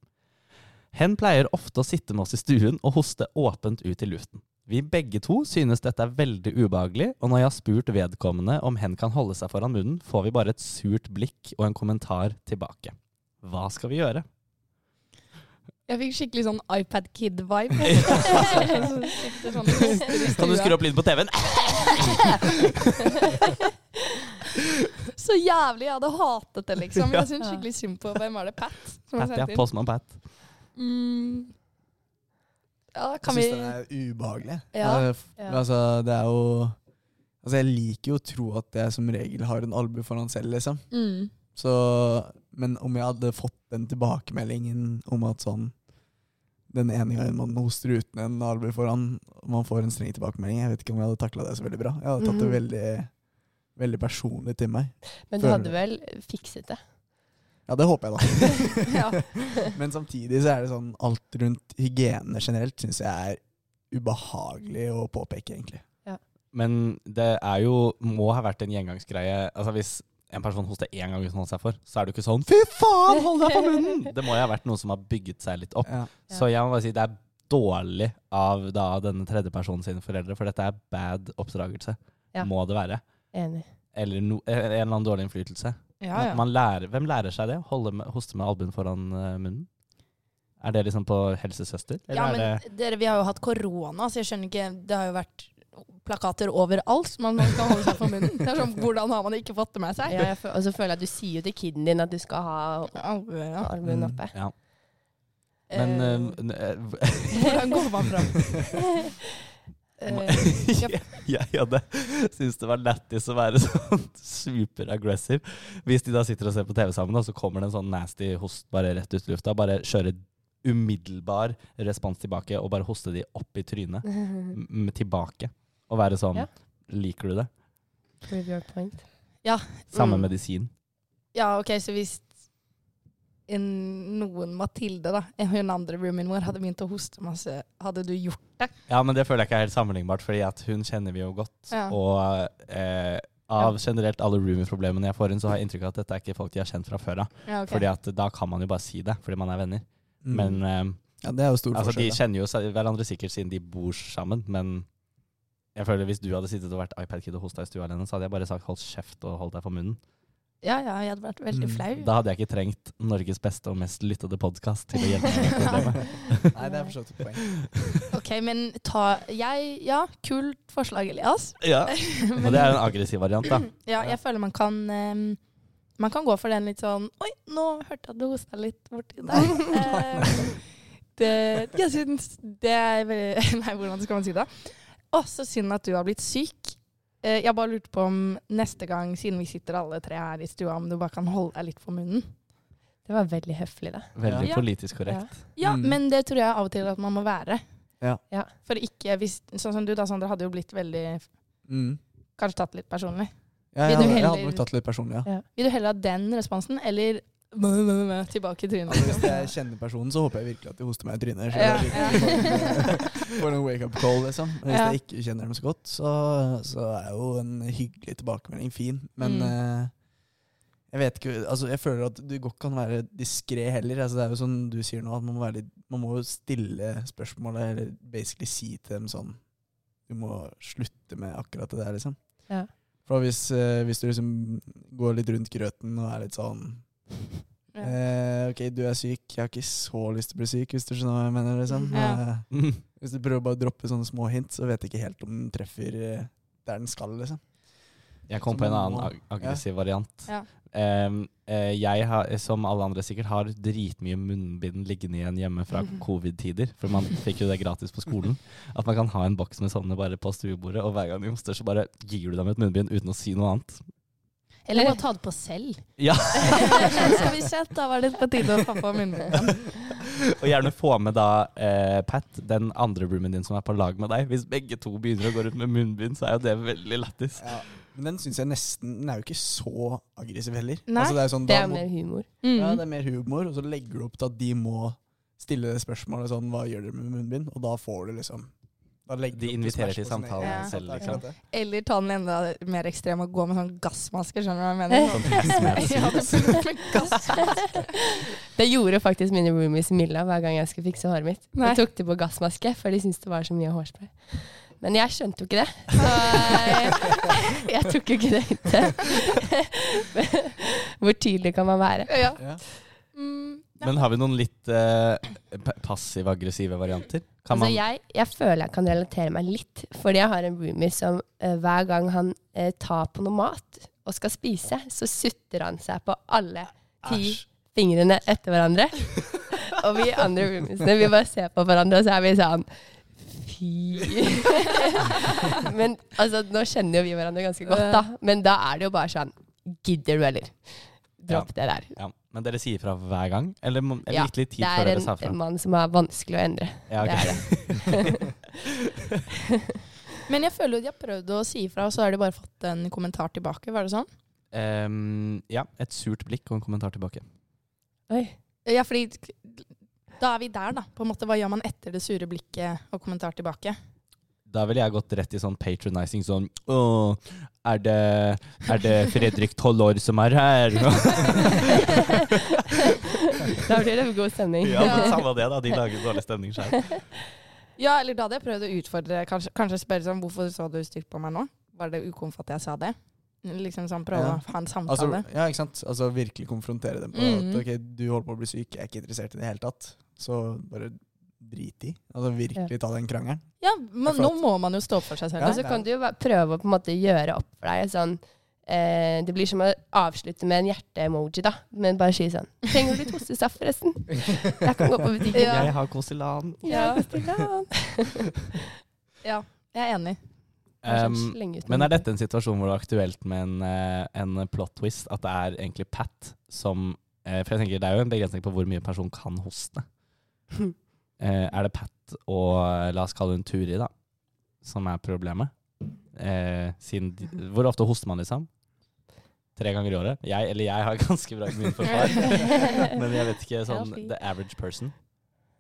Hen pleier ofte å sitte med oss i stuen og hoste åpent ut i luften. Vi begge to synes dette er veldig ubehagelig, og når jeg har spurt vedkommende om hen kan holde seg foran munnen, får vi bare et surt blikk og en kommentar tilbake. Hva skal vi gjøre? Jeg fikk skikkelig sånn iPad Kid-vibe. Sånn Kan du skru opp lyden på TV-en? Så jævlig! Jeg hadde hatet det, liksom. Jeg syns skikkelig synd på Hvem var det? Pat? Som Pat, ja. Postmann Pat. Mm. Ja, kan jeg vi syns den er ubehagelig. Ja. Eh, Ja. Altså, det er jo Altså, jeg liker jo å tro at jeg som regel har en albue foran selv, liksom. mm. Så, men om jeg hadde fått den tilbakemeldingen om at sånn Den ene gangen man hoster uten en albue foran, man får en streng tilbakemelding Jeg vet ikke om jeg hadde takla det så veldig bra. Jeg hadde tatt det Mhm. veldig, veldig personlig til meg. Men du hadde vel fikset det? Ja, det håper jeg, da. Men samtidig så er det sånn alt rundt hygiene generelt syns jeg er ubehagelig å påpeke, egentlig. Men det er jo, må ha vært en gjengangsgreie. Altså Hvis en person hoster én gang uten å holde seg for, så er det jo ikke sånn 'fy faen, hold deg for munnen'! Det må jo ha vært noe som har bygget seg litt opp. Ja. Så jeg må bare si det er dårlig av da denne tredjepersonen sine foreldre, for dette er bad oppdragelse. Ja. Må det være. Enig. Eller no, en eller annen dårlig innflytelse. Ja, ja. Man lærer, hvem lærer seg det? Holde med, hoste med albuen foran eh, munnen? Er det liksom på helsesøster? Eller ja, er men det dere, vi har jo hatt korona, så jeg skjønner ikke Det har jo vært plakater overalt, så man kan skal holde seg for munnen. Det er sånn, Hvordan har man ikke fått det med seg? Ja, jeg og så føler jeg at du sier jo til kiden din at du skal ha albuen ja. Mm. oppe. Ja. Men Eh, eh, n- eh, Hvordan går man fram? Jeg, jeg hadde syntes det var lættis å være sånn superaggressiv. Hvis de da sitter og ser på TV sammen, og så kommer det en sånn nasty host bare rett ut i lufta. Bare kjøre umiddelbar respons tilbake og bare hoste de opp i trynet. tilbake. Og være sånn Ja. Liker du det? Prove your point. Samme Mm. medisin. Ja, ok, så hvis en, noen Mathilde, da, hun andre roomien vår, hadde begynt å hoste masse, hadde du gjort det? Ja, men det føler jeg ikke er helt sammenlignbart, fordi at hun kjenner vi jo godt. Ja. Og eh, av generelt alle roomie-problemene jeg får inn, så har jeg inntrykk av at dette er ikke folk de har kjent fra før av. Ja, ok. Fordi at da kan man jo bare si det, fordi man er venner. Mm. Men eh, ja, det er jo stor altså, de forskjell. da. kjenner jo seg- hverandre sikkert siden de bor sammen, men jeg føler hvis du hadde sittet og vært iPad-kid og hosta i stua alene, så hadde jeg bare sagt hold kjeft og hold deg for munnen. ja, ja, jeg hadde vært veldig Mm. flau. Da hadde jeg ikke trengt Norges beste og mest lyttede podkast til å hjelpe meg med problemet. Nei, det er for så vidt et poeng. Ok, men ta jeg, Ja, kult forslag, Elias. Ja, Og det er en aggressiv variant, da. Ja, jeg føler man kan um, Man kan gå for den litt sånn Oi, nå hørte jeg at du hosta litt borti der. Det, jeg syns det er veldig Nei, hvordan skal man si det? Å, så synd at du har blitt syk. Eh, jeg bare lurte på om neste gang, siden vi sitter alle tre her i stua, om du bare kan holde deg litt for munnen. Det var veldig høflig, da. Veldig Ja. politisk korrekt. Ja, Mm. men det tror jeg av og til at man må være. Ja. Ja. For ikke hvis Sånn som du, da, Sander, hadde jo blitt veldig Mm. Kanskje tatt litt personlig. Ja, jeg, hadde- jeg hadde nok tatt litt personlig, ja. Vil du heller ha den responsen, eller tilbake i trynet? Hvis jeg kjenner personen, så håper jeg virkelig at de hoster meg i trynet. Ja, får en wake-up call, liksom. Hvis Ja. jeg ikke kjenner dem så godt, så, så er jo en hyggelig tilbakemelding fin. Men Mm. eh, jeg vet ikke Altså, jeg føler at du godt kan være diskré heller. Altså, det er jo sånn du sier nå, at man må, litt, man må stille spørsmålet, eller basically si til dem sånn Du må slutte med akkurat det der, liksom. Ja. For hvis, eh, hvis du liksom går litt rundt grøten og er litt sånn Ja. Eh, ok, du er syk. Jeg har ikke så lyst til å bli syk, hvis du skjønner hva jeg mener. Liksom. Ja. Eh, hvis du prøver bare å droppe sånne små hint, så vet jeg ikke helt om den treffer eh, der den skal. Liksom. Jeg kom Så på en annen ag aggressiv variant. Ja. Em, eh, jeg har, som alle andre sikkert, har dritmye munnbind liggende igjen hjemme fra covid-tider. For man fikk jo det gratis på skolen. At man kan ha en boks med sånne bare på stuebordet, og hver gang de hoster, så bare gir du dem et munnbind uten å si noe annet. Eller bare ta det på selv. Ja, Skal vi se, da var det på tide å få på munnen. Og gjerne få med da eh, Pat, den andre roomien din som er på lag med deg. Hvis begge to begynner å gå rundt med munnbind, så er jo det veldig lættis. Ja. Men den syns jeg nesten Den er jo ikke så aggressiv heller. Nei. Altså, det, er sånn, Det er må, mer humor. ja, Mm. det er mer humor, og så legger du opp til at de må stille det spørsmålet sånn Hva gjør dere med munnbind? Og da får du liksom De inviterer til samtalen samtale er- selv, liksom. Eller ta den enda mer ekstrem og gå med sånn gassmaske, skjønner du hva jeg mener? Sånn Ja, det gjorde faktisk mine roomies Milla hver gang jeg skulle fikse håret mitt. Nei. Jeg tok det på gassmaske, for de syntes det var så mye hårspray. Men jeg skjønte jo ikke det. Så jeg, jeg tok jo ikke det hintet. Hvor tydelig kan man være? Ja. Ja. Mm, ja. Men har vi noen litt eh, passiv-aggressive varianter? Kan Altså, man jeg, jeg føler jeg kan relatere meg litt, fordi jeg har en roomie som eh, hver gang han eh, tar på noe mat og skal spise, så sutter han seg på alle ti Asch. fingrene etter hverandre. og vi andre roomiesene, vi bare ser på hverandre, og så er vi sånn Fy. Men altså, nå kjenner jo vi hverandre ganske godt, da. Men da er det jo bare sånn Gidder du, eller? Dropp det der. ja. Men dere sier fra hver gang? Eller, eller Ja, litt, litt tid Det før er dere en, sa fra? en mann som er vanskelig å endre. Ja, okay. Det er det. Men jeg føler jo de har prøvd å si ifra, og så har de bare fått en kommentar tilbake. Var det sånn? Um, ja, et surt blikk og en kommentar tilbake. Oi. Ja, fordi da er vi der, da. På en måte, Hva gjør man etter det sure blikket og kommentar tilbake? Da ville jeg gått rett i sånn patronizing sånn Åh, er det, er det Fredrik tolv år som er her? Da blir det god stemning. ja, men samme det, da. De lager dårlig stemning sjøl. Ja, eller da hadde jeg prøvd å utfordre, kanskje, kanskje spørre sånn Hvorfor så du stygt på meg nå? Var det ukomfort at jeg sa det? Liksom sånn Prøve Ja. å ha en Altså, ja, ikke sant? Altså virkelig konfrontere dem på Mhm. at ok, du holder på å bli syk, jeg er ikke interessert i det hele tatt. Så bare drit i. Altså virkelig ta den krangelen. ja, men nå må man jo stå opp for seg selv. Ja. Og så kan du jo prøve å på en måte gjøre opp for deg sånn eh, Det blir som å avslutte med en hjerte-emoji, da. Men bare si sånn Trenger du litt hostesaft, forresten? Jeg kan gå på butikken. Ja. Jeg har Koselan. Ja. Ja, jeg er enig. Um, men er dette en situasjon hvor det er aktuelt med en, eh, en plot twist? At det er egentlig Pat som eh, For jeg tenker det er jo en begrensning på hvor mye en person kan hoste. Eh, er det Pat og la oss kalle hun Turi, da, som er problemet? Eh, siden hvor ofte hoster man, liksom? Tre ganger i året? Jeg, eller jeg har ganske bra immunforsvar. men jeg vet ikke sånn the average person.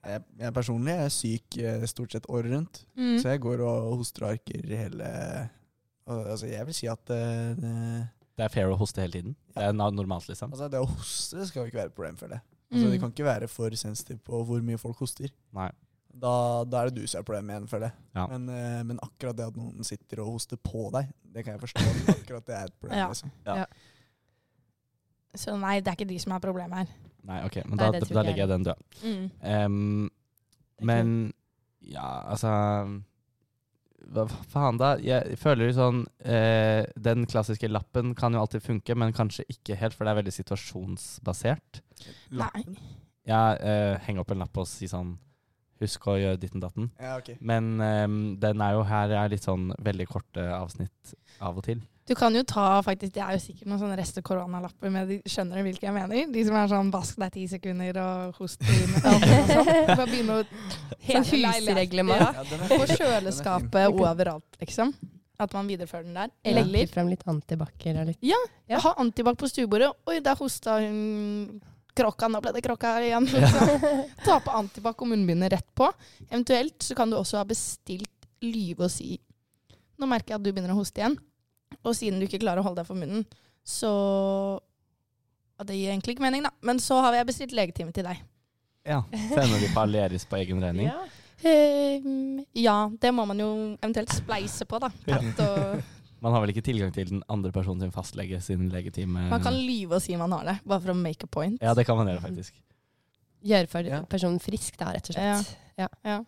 Jeg, jeg personlig er syk eh, stort sett året rundt, Mm. så jeg går og hoster og arker hele og, Altså, jeg vil si at det, det, Det er fair å hoste hele tiden. Det er normalt, liksom. altså, det å hoste skal jo ikke være et problem for det. Altså, Mm. De kan ikke være for sensitive på hvor mye folk hoster. Nei. Da, da er det du som er problemet igjen, føler jeg. Ja. Men, eh, men akkurat det at noen sitter og hoster på deg, det kan jeg forstå. Akkurat det er et problem. Ja. Liksom. Så nei, det er ikke de som er problemet her. Nei, ok, men Nei, da, det da legger jeg den død. Mm. Um, men ja, altså Hva faen, da? Jeg føler jo sånn eh, Den klassiske lappen kan jo alltid funke, men kanskje ikke helt, for det er veldig situasjonsbasert. Nei. Ja, uh, henge opp en lapp og si sånn Husk å gjøre ditten datten. Ja, ok. Men um, den er jo her er litt sånn veldig korte avsnitt av og til. Du kan jo ta faktisk, Det er jo sikkert noen sånne rester koronalapper med de, Skjønner du hvilke jeg mener? De som er sånn 'vask deg ti sekunder' og 'host sånn. Bare begynne å Sånn husreglement. Ja. Ja, På kjøleskapet overalt, liksom. At man viderefører den der. Eller Eller frem litt litt ja, Ja. ha antibac på stuebordet. Oi, der hosta hun krokka. Nå ble det krokka igjen. Liksom. Ta på antibac og munnbindet rett på. Eventuelt så kan du også ha bestilt lyve og si Nå merker jeg at du begynner å hoste igjen. Og siden du ikke klarer å holde deg for munnen, så Det gir egentlig ikke mening, da. Men så har jeg bestilt legetime til deg. Ja, Sender de paralleris på egen regning? Ja. Um, ja, det må man jo eventuelt spleise på, da. Pat og, Man har vel ikke tilgang til den andre personen sin fastlege sin legetime? man kan lyve og si man har det, bare for å make a point. Ja, det kan man gjøre, faktisk. Gjøre for Ja. personen frisk, da, rett og slett. Ja. Ja.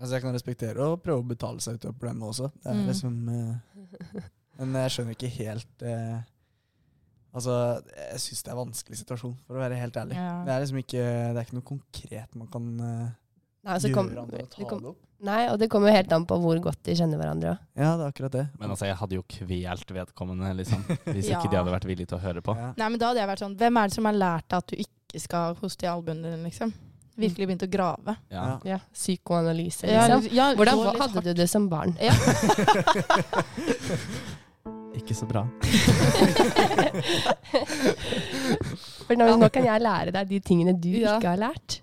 Altså, jeg kan respektere å prøve å betale seg ut av problemet også. Det er Mm. liksom uh, Men jeg skjønner ikke helt uh, Altså, jeg syns det er en vanskelig situasjon, for å være helt ærlig. Ja. Det er liksom ikke Det er ikke noe konkret man kan uh, Nei, og gjøre annet enn å ta det opp. Nei, og det kommer jo helt an på hvor godt de kjenner hverandre òg. Ja, det er akkurat det. Men altså, jeg hadde jo kvelt vedkommende, liksom. Hvis Ja. ikke de hadde vært villige til å høre på. Ja. Nei, men da hadde jeg vært sånn Hvem er det som har lært deg at du ikke skal hoste i albuen din, liksom? Virkelig begynt å grave. Ja. Ja, psykoanalyse, liksom. ja, Hvordan hva hadde hardt. du det som barn? Ja. Ikke så bra. For nå, nå kan jeg lære deg de tingene du Ja. ikke har lært.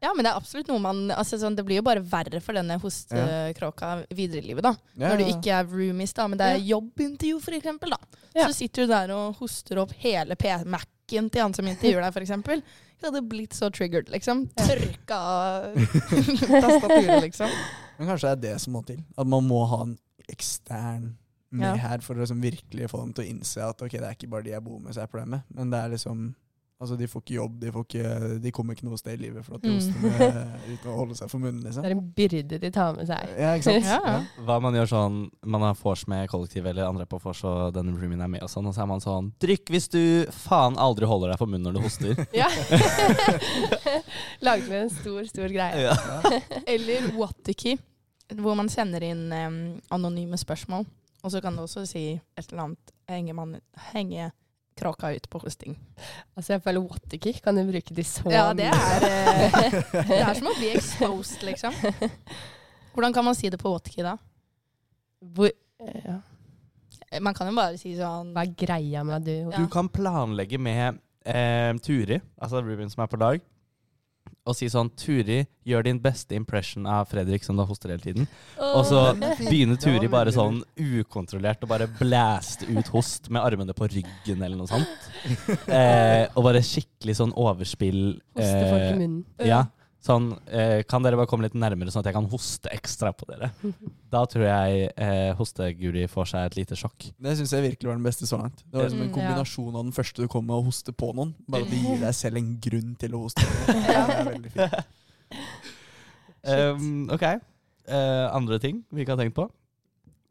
Ja, men det er absolutt noe man altså, sånn, Det blir jo bare verre for denne hostekråka videre i livet, da. Ja, Når du ikke er roomies, da, men det er jobbintervju, for eksempel, da. Ja. Så sitter du der og hoster opp hele P-Mac-en til han som intervjuer deg, for eksempel. Jeg hadde blitt så triggered, liksom. Tørka tastaturet, liksom. Men kanskje det er det som må til. At man må ha en ekstern med Ja. her for å liksom virkelig få dem til å innse at ok, det er ikke bare de jeg bor med som er problemet, men det er liksom Altså, de får ikke jobb, de, får ikke, de kommer ikke noe sted i livet for at de Mm. hoster uten å holde seg for munnen, Det liksom. er en byrde de tar med seg. Ja, ikke sant? Ja. Ja. Hva man gjør sånn Man har vors med kollektiv eller andre på vors, og den roomien er med, og sånn, og så er man sånn Drikk hvis du faen aldri holder deg for munnen når du hoster. Ja. Laget med en stor, stor greie. ja. Eller Wattiki, hvor man sender inn um, anonyme spørsmål. Og så kan du også si et eller annet henge, man, henge kråka ut på hosting. Altså, jeg føler Waterkick kan du bruke de så Ja, det er, eh, det er som å bli exposed, liksom. Hvordan kan man si det på Wattiki, da? Hvor, ja. Man kan jo bare si sånn Hva er greia med at du Ja. Du kan planlegge med eh, Turi, altså Ruben som er på lag, og si sånn Turi, gjør din beste impression av Fredrik som da hoster hele tiden. Og så er begynner Turi bare sånn ukontrollert å bare blæste ut host med armene på ryggen eller noe sånt. Eh, og bare skikkelig sånn overspill. Hoste folk i eh, munnen. Ja. Sånn, eh, kan dere bare komme litt nærmere, sånn at jeg kan hoste ekstra på dere? Da tror jeg eh, hosteguri får seg et lite sjokk. Det syns jeg virkelig var den beste så langt. Det var liksom en Mm, kombinasjon av den første du kom med, å hoste på noen. Bare at det gir deg selv en grunn til å hoste. på noen. Det er veldig fint. Um, ok. Eh, andre ting vi ikke har tenkt på?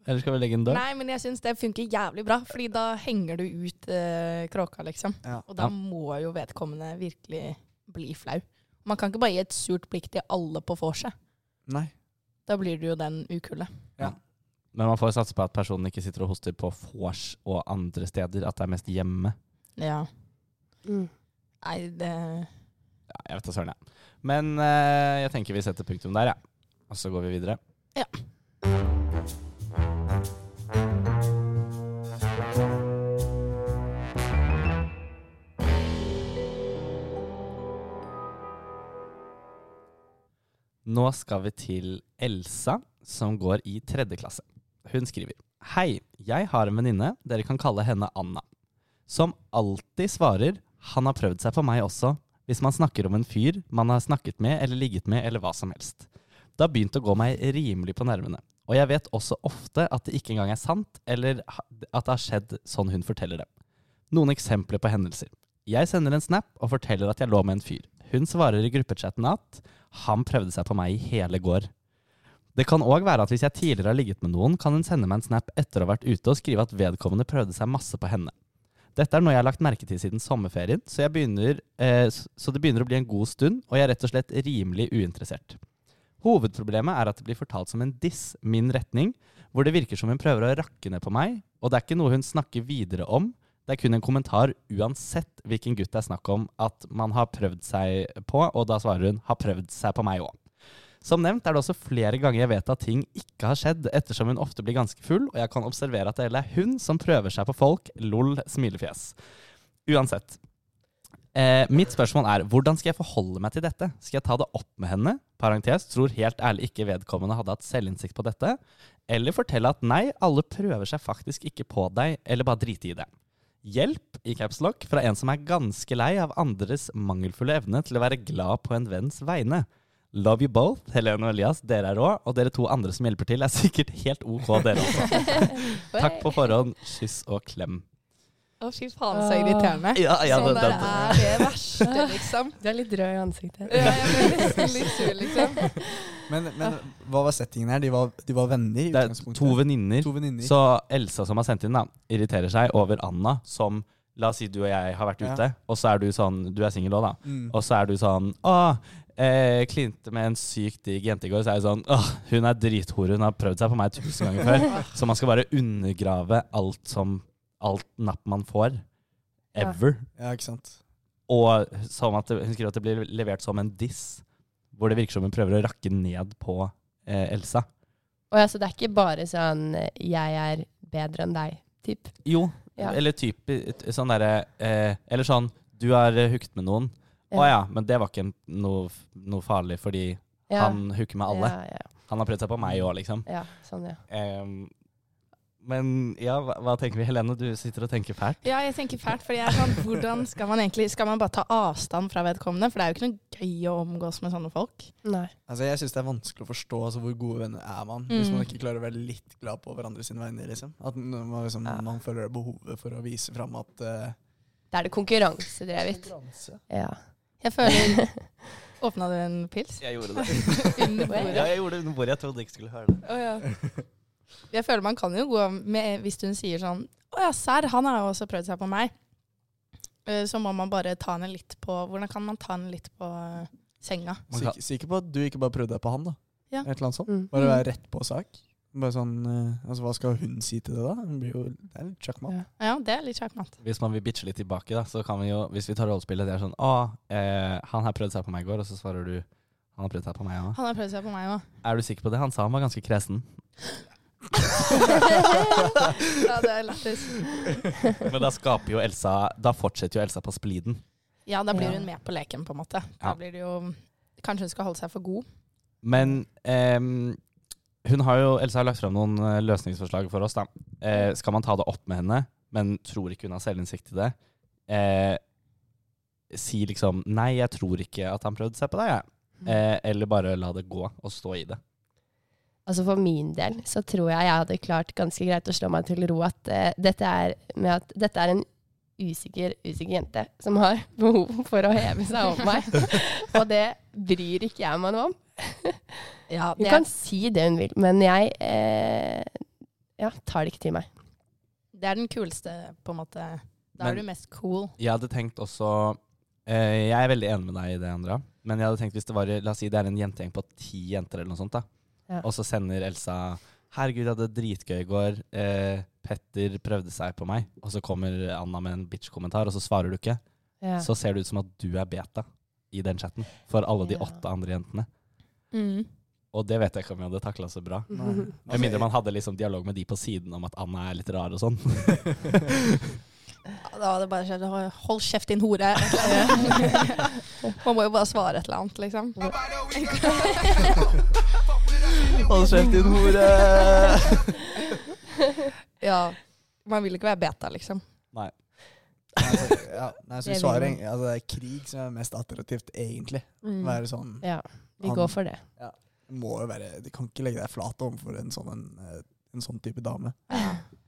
Eller skal vi legge en død? Nei, men jeg syns det funker jævlig bra, Fordi da henger du ut eh, kråka, liksom. Ja. Og da Ja. må jo vedkommende virkelig bli flau. Man kan ikke bare gi et surt blikk til alle på vorset. Nei. Da blir det jo den ukule. Men man får satse på at personen ikke sitter og hoster på vors og andre steder. At det er mest hjemme. Ja. Mm. Nei, det Ja, jeg vet da søren, jeg. Men uh, jeg tenker vi setter punktum der, ja. Og så går vi videre. Ja. Nå skal vi til Elsa, som går i tredje klasse. Hun skriver Hei, jeg har en venninne, dere kan kalle henne Anna, som alltid svarer 'han har prøvd seg på meg også', hvis man snakker om en fyr man har snakket med eller ligget med eller hva som helst. Det har begynt å gå meg rimelig på nervene, og jeg vet også ofte at det ikke engang er sant, eller at det har skjedd sånn hun forteller det. Noen eksempler på hendelser. Jeg sender en snap og forteller at jeg lå med en fyr. Hun svarer i gruppechatten at han prøvde seg på meg i hele går. Det kan òg være at hvis jeg tidligere har ligget med noen, kan hun sende meg en snap etter å ha vært ute og skrive at vedkommende prøvde seg masse på henne. Dette er noe jeg har lagt merke til siden sommerferien, så, begynner, eh, så det begynner å bli en god stund, og jeg er rett og slett rimelig uinteressert. Hovedproblemet er at det blir fortalt som en diss min retning, hvor det virker som hun prøver å rakke ned på meg, og det er ikke noe hun snakker videre om. Det er kun en kommentar uansett hvilken gutt det er snakk om at man har prøvd seg på, og da svarer hun 'har prøvd seg på meg òg'. Som nevnt er det også flere ganger jeg vet at ting ikke har skjedd, ettersom hun ofte blir ganske full, og jeg kan observere at det hele er hun som prøver seg på folk. Lol, smilefjes. Uansett. Eh, mitt spørsmål er hvordan skal jeg forholde meg til dette? Skal jeg ta det opp med henne? Parentes, tror helt ærlig ikke vedkommende hadde hatt selvinnsikt på dette. Eller fortelle at nei, alle prøver seg faktisk ikke på deg, eller bare drite i det. Hjelp i capslock fra en som er ganske lei av andres mangelfulle evne til å være glad på en venns vegne. Love you both, Helene og Elias. Dere er rå. Og dere to andre som hjelper til, er sikkert helt OK, dere også. Takk på forhånd. Kyss og klem. Å, fy faen, så irriterende. Ja, ja, sånn det- der det- er det verste, liksom. Du er litt rød i ansiktet. Ja, jeg blir nesten litt sur, liksom. Men, men hva var settingen her? De var, de var venner i Det er to venninner. Så Elsa som har sendt inn, da, irriterer seg over Anna, som La oss si du og jeg har vært Ja. ute, og så er du sånn Du er singel òg, da. Mm. Og så er du sånn Å, eh, klinte med en sykt digg jente i går. Så er jeg sånn Åh, hun er drithore. Hun har prøvd seg på meg tusen ganger før. Så man skal bare undergrave alt som Alt napp man får. Ever. Ja, ikke sant. Og som at det, hun skriver at det blir levert som en diss, hvor det virker som hun prøver å rakke ned på eh, Elsa. Og ja, så det er ikke bare sånn eh, 'jeg er bedre enn deg', typ. Jo, Ja. eller type sånn derre eh, Eller sånn Du har eh, hooket med noen. Å ja, men det var ikke noe, noe farlig fordi Ja. han hooker med alle. Ja, ja, Han har prøvd seg på meg òg, liksom. ja, sånn, ja. Em, Men ja, hva, hva tenker vi? Helene, du sitter og tenker fælt. Ja, jeg tenker fælt, fordi jeg er sånn, hvordan skal man egentlig Skal man bare ta avstand fra vedkommende? For det er jo ikke noe gøy å omgås med sånne folk. Nei. Altså, jeg syns det er vanskelig å forstå altså, hvor gode venner er man hvis Mm. man ikke klarer å være litt glad på hverandre sine vegne. Liksom. At man, liksom, Ja. man føler det behovet for å vise fram at uh, Da er det konkurransedrevet. Konkurranse. Ja. Jeg føler Åpna du en pils? Jeg gjorde det. Under bordet? Ja, jeg gjorde det under bordet. Jeg trodde ikke skulle høre det. Å, ja. Jeg føler man kan jo gå med Hvis hun sier sånn Å ja, serr, han har jo også prøvd seg på meg. Eh, Så må man bare ta henne litt på Hvordan kan man ta henne litt på eh, senga? Sikker, sikker på at du ikke bare prøvde deg på han, da? Ja. Et eller annet sånt? Mm. Bare være rett på sak? Bare sånn, eh, altså Hva skal hun si til det, da? Hun blir jo, det er litt sjakkmatt. Ja. Ja, det er litt sjakkmatt. Hvis man vil bitche litt tilbake, da, så kan vi jo, hvis vi tar rollespillet, det er sånn Å, eh, han her prøvde seg på meg i går, og så svarer du Han har prøvd seg på meg òg. Han har prøvd seg på meg òg. Er du sikker på det? Han sa han var ganske kresen. ja, det er lættis. Men da skaper jo Elsa Da fortsetter jo Elsa på spliden. Ja, da blir hun med på leken, på en måte. Ja. Da blir det jo Kanskje hun skal holde seg for god. Men um, hun har jo, Elsa har lagt fram noen eh, løsningsforslag for oss. da. Eh, skal man ta det opp med henne, men tror ikke hun har selvinnsikt i det? Eh, si liksom 'nei, jeg tror ikke at han prøvde seg på deg', jeg. Eh, eller bare la det gå og stå i det. Altså For min del så tror jeg jeg hadde klart ganske greit å slå meg til ro at uh, dette er med at dette er en usikker, usikker jente som har behov for å heve seg over meg. Og det bryr ikke jeg meg noe om. Ja, Hun kan si det hun vil, men jeg eh, ja, tar det ikke til meg. det er den kuleste, på en måte. Da Men- er du mest cool. Jeg hadde tenkt også eh, Jeg er veldig enig med deg i det, Andrea. Men jeg hadde tenkt hvis det var La oss si det er en jentegjeng på ti jenter, eller noe sånt. da Ja. Og så sender Elsa 'Herregud, jeg hadde dritgøy i går. Eh, Petter prøvde seg på meg.' Og så kommer Anna med en bitch-kommentar, og så svarer du ikke. Ja. Så ser det ut som at du er beta i den chatten for alle de Ja. åtte andre jentene. Mm. Og det vet jeg ikke om jeg hadde takla så bra. Nei. Med Altså, mindre man hadde liksom dialog med de på siden om at Anna er litt rar og sånn. Da hadde det bare skjedd «Hold- Hold kjeft, din hore. Man må jo bare svare et eller annet, liksom. Hold kjeft, din hore! Ja. Man vil ikke være beta, liksom. Nei. Nei, altså, ja, nei, så man. altså, det er krig som er mest attraktivt, egentlig. Være sånn Ja, vi går for det. må jo være, De kan ikke legge deg flat overfor en sånn, en, eh, en sånn type dame.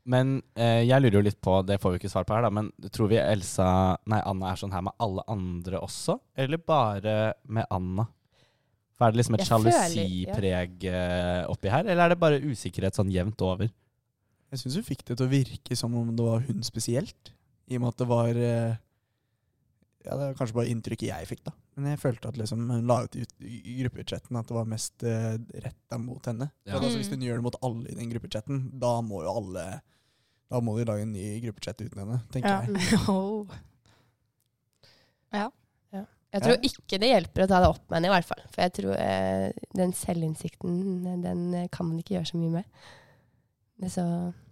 Men eh, jeg lurer jo litt på, det får vi ikke svar på her, da, men tror vi Elsa Nei, Anna er sånn her med alle andre også, eller bare med Anna? For Er det liksom et Jeg føler- sjalusipreg eh, oppi her, eller er det bare usikkerhet sånn jevnt over? Jeg syns hun fikk det til å virke som om det var hun spesielt. I og med at det var eh, Ja, det var kanskje bare inntrykket jeg fikk, da. Men jeg følte at liksom hun la ut i, i gruppechatten at det var mest uh, retta mot henne. Ja. For altså, Mm. hvis hun gjør det mot alle i den gruppechatten, da må jo alle Da må de lage en ny gruppechat uten henne, tenker Ja. jeg. Oh. Jeg tror ikke det hjelper å ta det opp med henne, i hvert fall. For jeg tror eh, den selvinnsikten, den eh, kan man ikke gjøre så mye med. Det så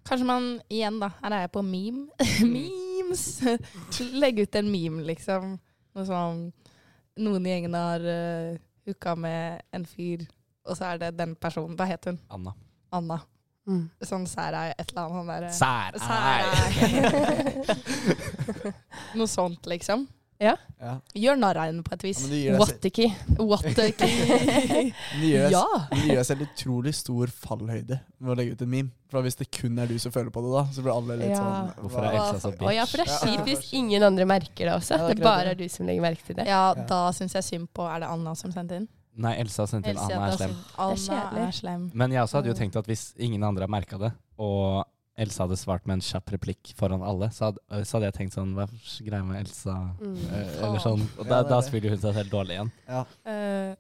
Kanskje man igjen, da. Her er jeg på meme. Memes! Legge ut en meme, liksom. Noe sånn Noen i gjengen har uh, hooka med en fyr, og så er det den personen. Hva het hun? Anna. Anna. mm. Sånn særeie, et eller annet sånn derre Sær! Særeie. Noe sånt, liksom. Ja. Gjør narr av henne på et vis. Ja, gir deg, ja! men det gir deg selv utrolig stor fallhøyde med å legge ut en meme. For hvis det kun er du som føler på det, da, så blir alle litt Ja. sånn Hvorfor er Elsa så Å ja, for det er Ja. kjipt hvis ingen andre merker det også. Ja, det er det bare er du som legger merke til det. Ja, Ja. da syns jeg synd på Er det Anna som sendte inn? Nei, Elsa sendte inn Anna er slem. Anna Det er kjedelig. er slem. Men jeg også hadde jo tenkt at hvis ingen andre har merka det, og Elsa hadde svart med en kjapp replikk foran alle, så hadde, så hadde jeg tenkt sånn Hva er greia med Elsa? Mm. Eh, eller sånn. Og da, er da spiller hun seg selv dårlig igjen. Ja. Uh,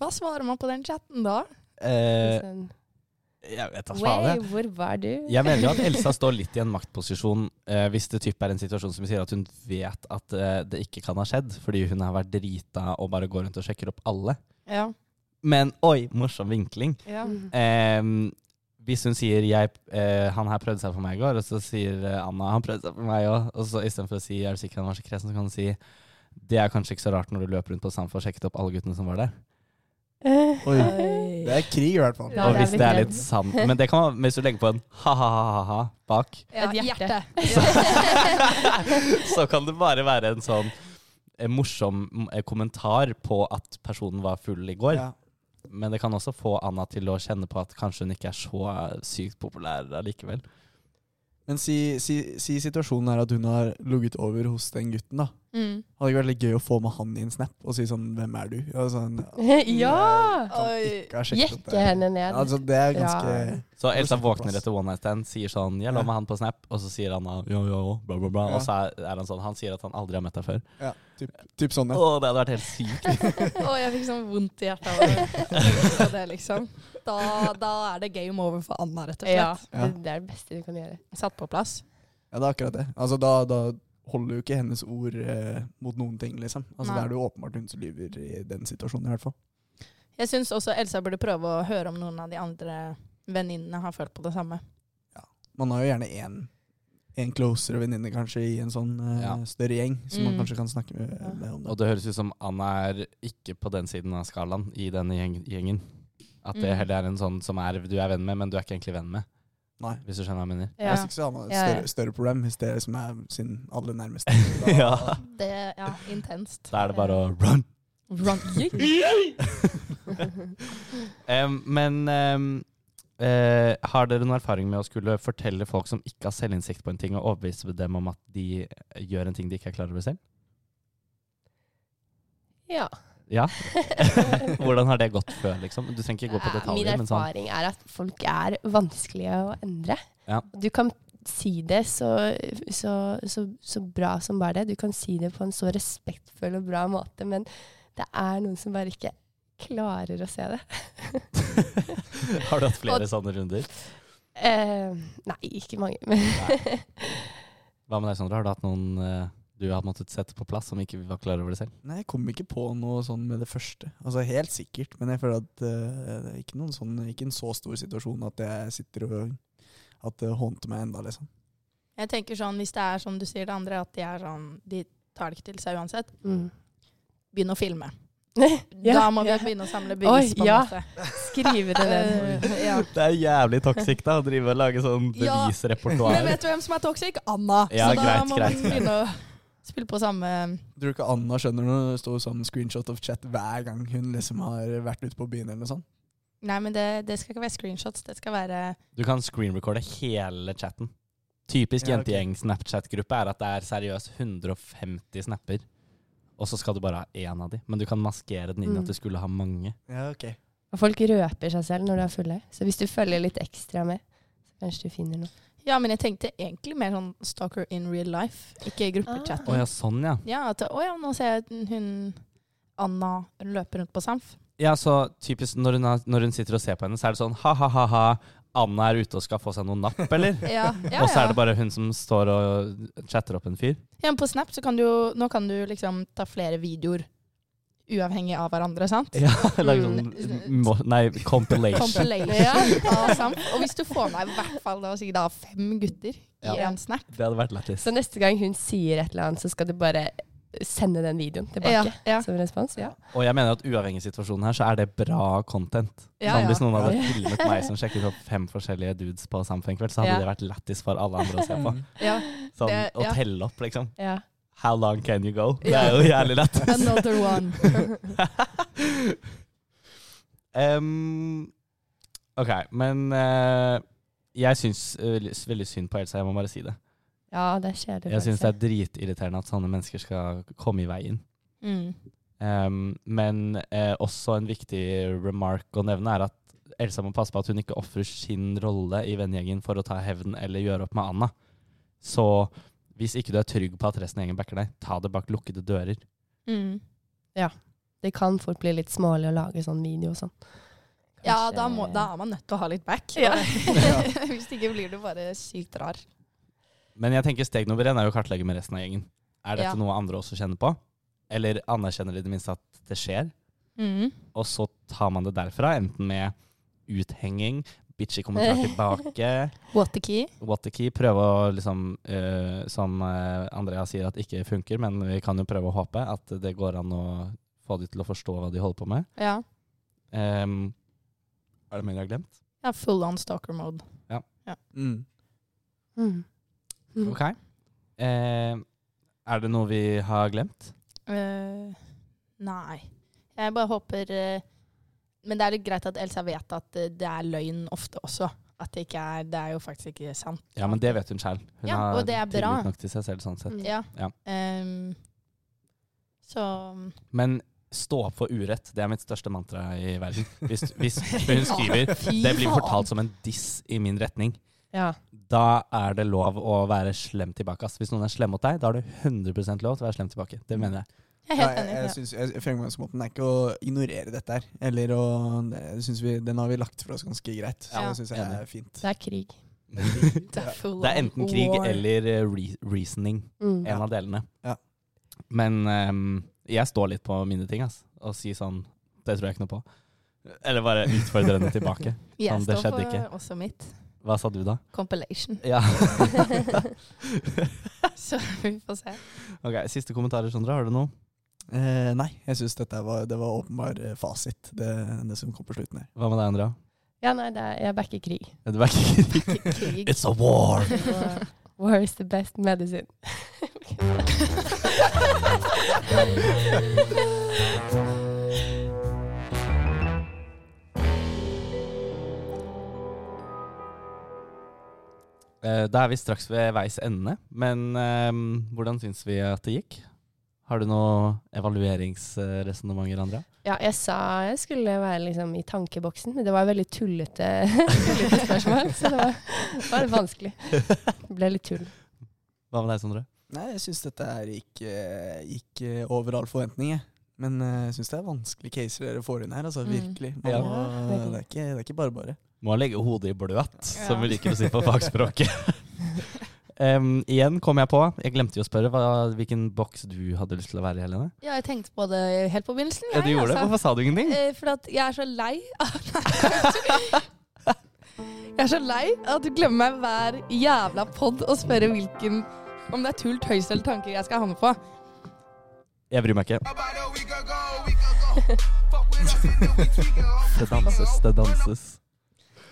hva svarer man på den chatten da? Eh, Sånn, jeg vet da faen. Hvor var du? Jeg mener jo at Elsa står litt i en maktposisjon uh, hvis det typ er en situasjon som sier at hun vet at det ikke kan ha skjedd, fordi hun har vært drita og bare går rundt og sjekker opp alle. Ja. Men oi, morsom vinkling. ja. Mm. Hvis hun sier jeg, eh, 'han her prøvde seg på meg i går', og så sier eh, Anna 'han prøvde seg på meg òg', og så istedenfor å si 'er du sikker han var så kresen', så kan hun si 'det er kanskje ikke så rart når du løper rundt på Stamford og sjekket opp alle guttene som var der'. Eh, Oi. Det er krig, i hvert fall. Ja, og hvis det er litt sant Men det kan man, hvis du legger på en ha-ha-ha-ha bak, Ja, Et hjerte. så kan det bare være en sånn en morsom eh, kommentar på at personen var full i går. Ja. Men det kan også få Anna til å kjenne på at kanskje hun ikke er så sykt populær allikevel. Men si, si, si situasjonen er at hun har ligget over hos den gutten, da. Mm. Hadde ikke vært litt gøy å få med han i en snap og si sånn 'Hvem er du?' Og sånn, ja! Opp Jekke henne ned. Altså, det er ganske Ja. Så Elsa våkner etter one night stand, sier sånn 'Jeg lå med han på Snap', og så sier han 'ja, ja, ja, bla, bla, bla'. Ja. Og så er, han sånn Han sier at han aldri har møtt deg før. Ja, typ, typ sånn, Å, ja. det hadde vært helt sykt. Å, jeg fikk sånn vondt i hjertet av å det, liksom. Da, da er det game over for Anna, rett og slett. Ja. det, det er det beste du kan gjøre. Satt på plass. Ja, det er akkurat det. Altså, da, da holder jo ikke hennes ord eh, mot noen ting, liksom. Altså, det Da er det jo åpenbart hun som lyver i den situasjonen, i hvert fall. Jeg syns også Elsa burde prøve å høre om noen av de andre venninnene har følt på det samme. Ja, Man har jo gjerne én en closere venninne kanskje i en sånn eh, Ja. større gjeng, som man Mm. kanskje kan snakke med, Ja. med om det. Og det høres ut som Anna er ikke på den siden av skalaen i denne gjeng gjengen. At det Mm. heller er en sånn som er, du er venn med, men du er ikke egentlig venn med. Nei. Hvis du skjønner hva jeg mener. Ja. Jeg syns ikke så har man et Ja, ja. større, større problem hvis det er som er sin aller nærmeste. Ja. Det Ja, intenst. Da er det bare å run. Run. um, men um, uh, har dere noen erfaring med å skulle fortelle folk som ikke har selvinnsikt på en ting, og overbevise dem om at de gjør en ting de ikke er klar over selv? Ja. Ja. Hvordan har det gått før, liksom? Du trenger ikke gå på Min detaljer, men sånn erfaring er at folk er vanskelige å endre. Ja. Du kan si det så, så, så, så bra som bare det. Du kan si det på en så respektfull og bra måte, men det er noen som bare ikke klarer å se det. Har du hatt flere sånne runder? Eh, nei, ikke mange. Men Hva med deg, Sondre? Har du hatt noen eh, du har måttet sette på plass som ikke var klar over det selv? Nei, jeg kom ikke på noe sånn med det første. Altså Helt sikkert, men jeg føler at uh, det er ikke, noen sånn, ikke en så stor situasjon at jeg sitter og At det håndter meg enda, liksom. Jeg tenker sånn, Hvis det er som du sier det andre, at de er sånn De tar det ikke til seg uansett. mm. Begynn å filme. Ja, da må vi ja. begynne å samle Oi, bevis. på en ja. måte. Skrive det ned. Eh, ja. Det er jævlig toxic da, å drive og lage sånn Ja. Men vet du hvem som er toxic? Anna. Ja, Så da greit, må greit, man greit. begynne å spille på samme Tror du ikke Anna skjønner når det står sånn screenshot of chat hver gang hun liksom har vært ute på byen eller noe sånt? Nei, men det, det skal ikke være screenshots. Det skal være Du kan screenrecorde hele chatten. Typisk Ja, okay. jentegjeng-Snapchat-gruppe er at det er seriøst 150 snapper. Og så skal du bare ha én av de. Men du kan maskere den inn Mm. at du skulle ha mange. Ja, ok. Og folk røper seg selv når de er fulle. Så hvis du følger litt ekstra med, så kanskje du finner noe. Ja, men jeg tenkte egentlig mer sånn stalker in real life, ikke gruppechatten. Å ja, sånn ja. Ja, at oh, ja, nå ser jeg at hun Anna løper rundt på Samf. Ja, så typisk når hun, har, når hun sitter og ser på henne, så er det sånn ha-ha-ha-ha. Anna er ute og skal få seg noen napp, eller? Ja, ja, Og så er det bare hun som står og chatter opp en fyr. ja, men på Snap så kan du jo Nå kan du liksom ta flere videoer uavhengig av hverandre, sant? Ja, lage Mm. sånn Nei, compilation. Compilation av Samf. Og hvis du får med i hvert fall da, sikkert da fem gutter i en Snap Det hadde vært lættis. Så neste gang hun sier et eller annet, så skal du bare sende den videoen tilbake Ja, ja. som respons. Ja. Og jeg mener at uavhengig av situasjonen her, så er det bra content. Ja, sånn. Hvis noen hadde Ja. filmet meg som sjekket opp fem forskjellige dudes på Samfunn kveld, så hadde Ja. det vært lættis for alle andre å se på. Ja. Sånn, Det- Å telle opp, liksom. ja. How long can you go? Det er jo jævlig lett. Another one. um, ok, men uh, jeg syns uh, veldig synd på Elsa, jeg må bare si det. ja, det skjer det. Jeg syns det er dritirriterende at sånne mennesker skal komme i veien. Mm. Um, men uh, også en viktig remark å nevne er at Elsa må passe på at hun ikke ofrer sin rolle i vennegjengen for å ta hevn eller gjøre opp med Anna. Så hvis ikke du er trygg på at resten av gjengen backer deg, ta det bak lukkede dører. Mm. Det kan fort bli litt smålig å lage sånn video og sånn. Ja, da, må, da er man nødt til å ha litt back. Ja. Hvis ikke blir du bare sykt rar. Men jeg tenker steg nummer én er jo å kartlegge med resten av gjengen. Er dette Ja. noe andre også kjenner på? Eller anerkjenner de i det minste at det skjer? Mm. Og så tar man det derfra, enten med uthenging, bitchy kommentar tilbake, What the key? what the key, prøve å liksom, uh, som eh, Andrea sier at ikke funker, men vi kan jo prøve å håpe at det går an å få de til å forstå hva de holder på med. Ja. Um, er det mer jeg har glemt? Ja, full on stalker mode. Mm. Mm. Mm. Ok. Uh, er det noe vi har glemt? Uh, nei. Jeg bare håper eh, Men det er litt greit at Elsa vet at eh, det er løgn ofte også. At det ikke er Det er jo faktisk ikke sant. Ja, men det vet hun selv. Hun Ja, og det er bra. tillit nok til seg selv sånn sett. Mm. Ja. Ja. Um, så Men stå opp for urett, det er mitt største mantra i verden. Hvis, hvis hun skriver det blir fortalt som en diss i min retning, Ja. da er det lov å være slem tilbake. Ass. Hvis noen er slem mot deg, da har du 100% lov til å være slem tilbake. Det mener jeg. Jeg er Ja, helt jeg, enig. jeg, synes, jeg, fremgangsmåten er ikke å ignorere dette her. Eller å det vi, Den har vi lagt for oss ganske greit. Så Ja. det syns jeg er fint. Det er krig. Det er, Det er enten krig war. eller eh, re reasoning. Mm. En av delene. Ja. Men um, jeg står litt på mine ting, ass. Og sier sånn Det tror jeg ikke noe på. Eller bare utfordre henne tilbake. Sånn, det står for ikke. også mitt. Hva sa du da? Compilation. Ja. Så vi får se. ok, Siste kommentarer, Sondre. Har du noe? Eh, nei, jeg syns dette var, det var åpenbar eh, fasit, det, det som kom på slutten her. Hva med deg, Andrea? Ja, nei, det er, jeg backer krig. Du er ikke krig? Krig. It's a war! War is the best medicine. Eh, Da er vi straks ved veis ende, men um, hvordan syns vi at det gikk? Har du noen evalueringsresonnementer, Andrea? Ja, jeg sa jeg skulle være liksom i tankeboksen, men det var veldig tullete, tullete spørsmål, så det var, var vanskelig. Det ble litt tull. Hva med deg, Sondre? Nei, jeg syns dette her gikk, eh, gikk eh, over all forventning, jeg. Men eh, jeg syns det er vanskelige caser dere får inn her, altså. Mm. Virkelig. Man Ja. det, er ikke, det er ikke bare bare. Må legge hodet i bløt, som vi liker å si på fagspråket. Em, igjen kom jeg på, jeg glemte jo å spørre hva, hvilken boks du hadde lyst til å være i, Helene. Ja, jeg tenkte på det helt på begynnelsen. Ja, du gjorde gjorde det? altså. Hvorfor sa du ingenting? Uh, For at jeg er så lei av Jeg er så lei av at du glemmer meg hver jævla pod og spørre hvilken om det er tull, tøys eller tanker jeg skal havne på. Jeg bryr meg ikke. Det danses, det danses.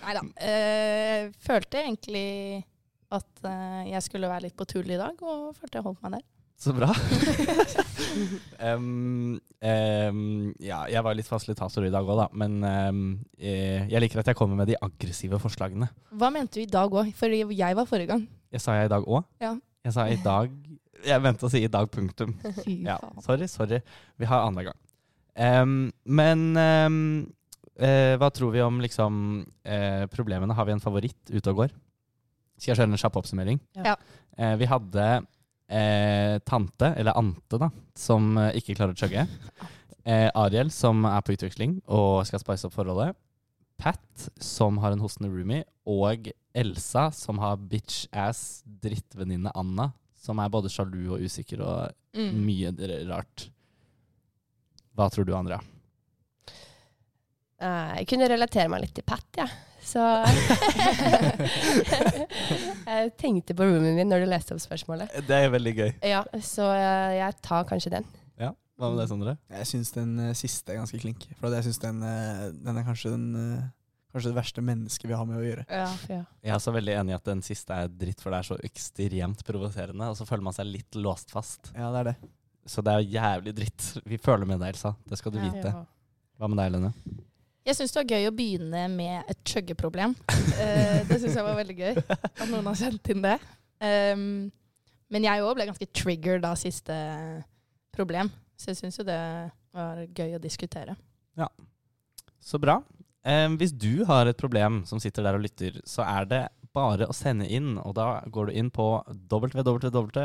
Nei da. Uh, følte egentlig at uh, jeg skulle være litt på tull i dag, og følte jeg holdt meg der. Så bra. um, um, ja, jeg var litt fasilitator i dag òg, da. Men um, jeg, jeg liker at jeg kommer med de aggressive forslagene. Hva mente du i dag òg? For jeg var forrige gang. Jeg sa jeg i dag òg. Ja. Jeg sa i dag Jeg mente å si i dag, punktum. Ja, sorry, sorry. Vi har annenhver gang. Men eh, hva tror vi om liksom eh, problemene? Har vi en favoritt ute og går? Skal jeg kjøre en kjapp oppsummering? Ja. Eh, vi hadde eh, tante, eller ante, da, som eh, ikke klarer å chugge. Eh, Ariel, som er på utveksling og skal spice opp forholdet. Pat, som har en hostende roomie. Og Elsa, som har bitch-ass drittvenninne Anna, som er både sjalu og usikker og Mm. mye rart. Hva tror du, Andrea? Eh, Jeg kunne relatere meg litt til Pat, jeg. Ja. Så Jeg tenkte på roomien min når du leste opp spørsmålet. Det er veldig gøy. Ja, så eh, jeg tar kanskje den. Ja, Hva med deg, Sondre? Jeg syns den uh, siste er ganske klink. For jeg syns den, uh, den er kanskje, den, uh, kanskje det verste mennesket vi har med å gjøre. Ja. Ja. Jeg er også veldig enig i at den siste er dritt, for det er så ekstremt provoserende. Og så føler man seg litt låst fast. Ja, det er det. Så det er jævlig dritt. Vi føler med deg, Elsa. Det skal du Ja. vite. Ja. Hva med deg, Lene? Jeg syns det var gøy å begynne med et chuggeproblem. uh, det syns jeg var veldig gøy. At noen har sendt inn det. Um, men jeg òg ble ganske triggered av siste problem. Så jeg syns jo det var gøy å diskutere. Ja, Så bra. Um, hvis du har et problem som sitter der og lytter, så er det bare å sende inn. Og da går du inn på www.aba.aba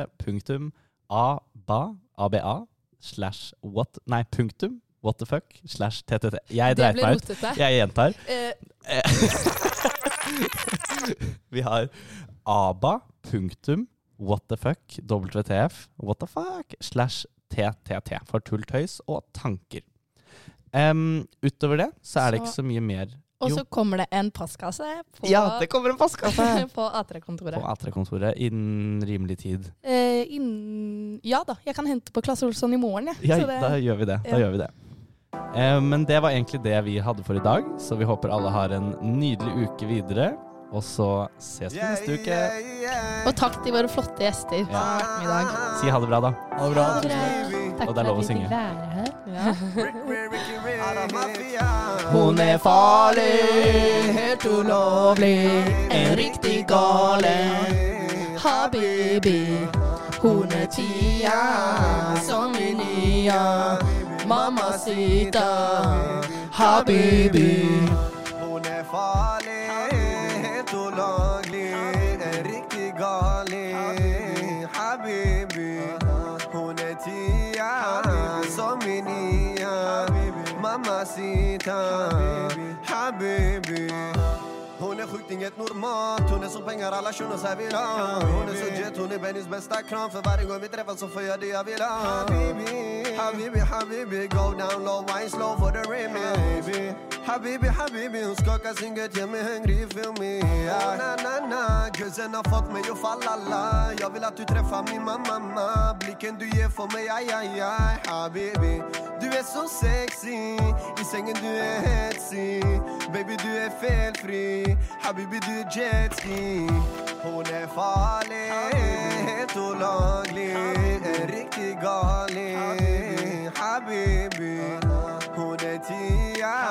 slash what, nei, punktum, what the fuck, slash ttt. Jeg dreit meg ut. Jeg gjentar. Eh, Vi har aba, punktum, what the fuck, WTF, what the fuck, slash ttt, for tull, tøys og tanker. Um, utover det så er det ikke så mye mer og så kommer det en postkasse på, Ja, det kommer en postkasse! på A3-kontoret. På A3-kontoret innen rimelig tid. Eh, innen- ja da, jeg kan hente på Klasse Olsson i morgen, jeg. Ja, ja det- da gjør vi det. Da ja. gjør vi det. Eh, men det var egentlig det vi hadde for i dag, så vi håper alle har en nydelig uke videre. Og så ses vi neste uke. Og takk til våre flotte gjester som har vært med i dag. Si ha det bra, da. Ha det bra. Ha det bra. Takk Og det er lov å synge. Hun er farlig, helt ulovlig, en riktig gale. Habibi, hun er tia som i nia. Mamacita, Habibi. Hun er farlig, helt ulaglig, en riktig gali. Habibi, hun er tia som i nia. Mamacita, habibi. Hun er sjukt inget normalt, hun er som pengar alla shunon seg vil ha. Hun er så jet, hun er Bennys bästa kram. För varje gång vi träffas så får jag det jag vill ha. Habibi, habibi, habibi, go down low, wine slow for the remix. Habibi, habibi, hun skakar sin gött, gör mig hungrig, feel me. oh, Na, na, na, guzzen har fått mig att falla la. Jag vill att du träffar min mamma. Blicken du ger för mig, aj, aj, aj. Habibi, du är så sexy. I sängen du är hetsig. Baby, du är felfri. Habibi, du är jetski. Hon är farlig, helt olaglig. En riktig galing. Habibi, hon är tia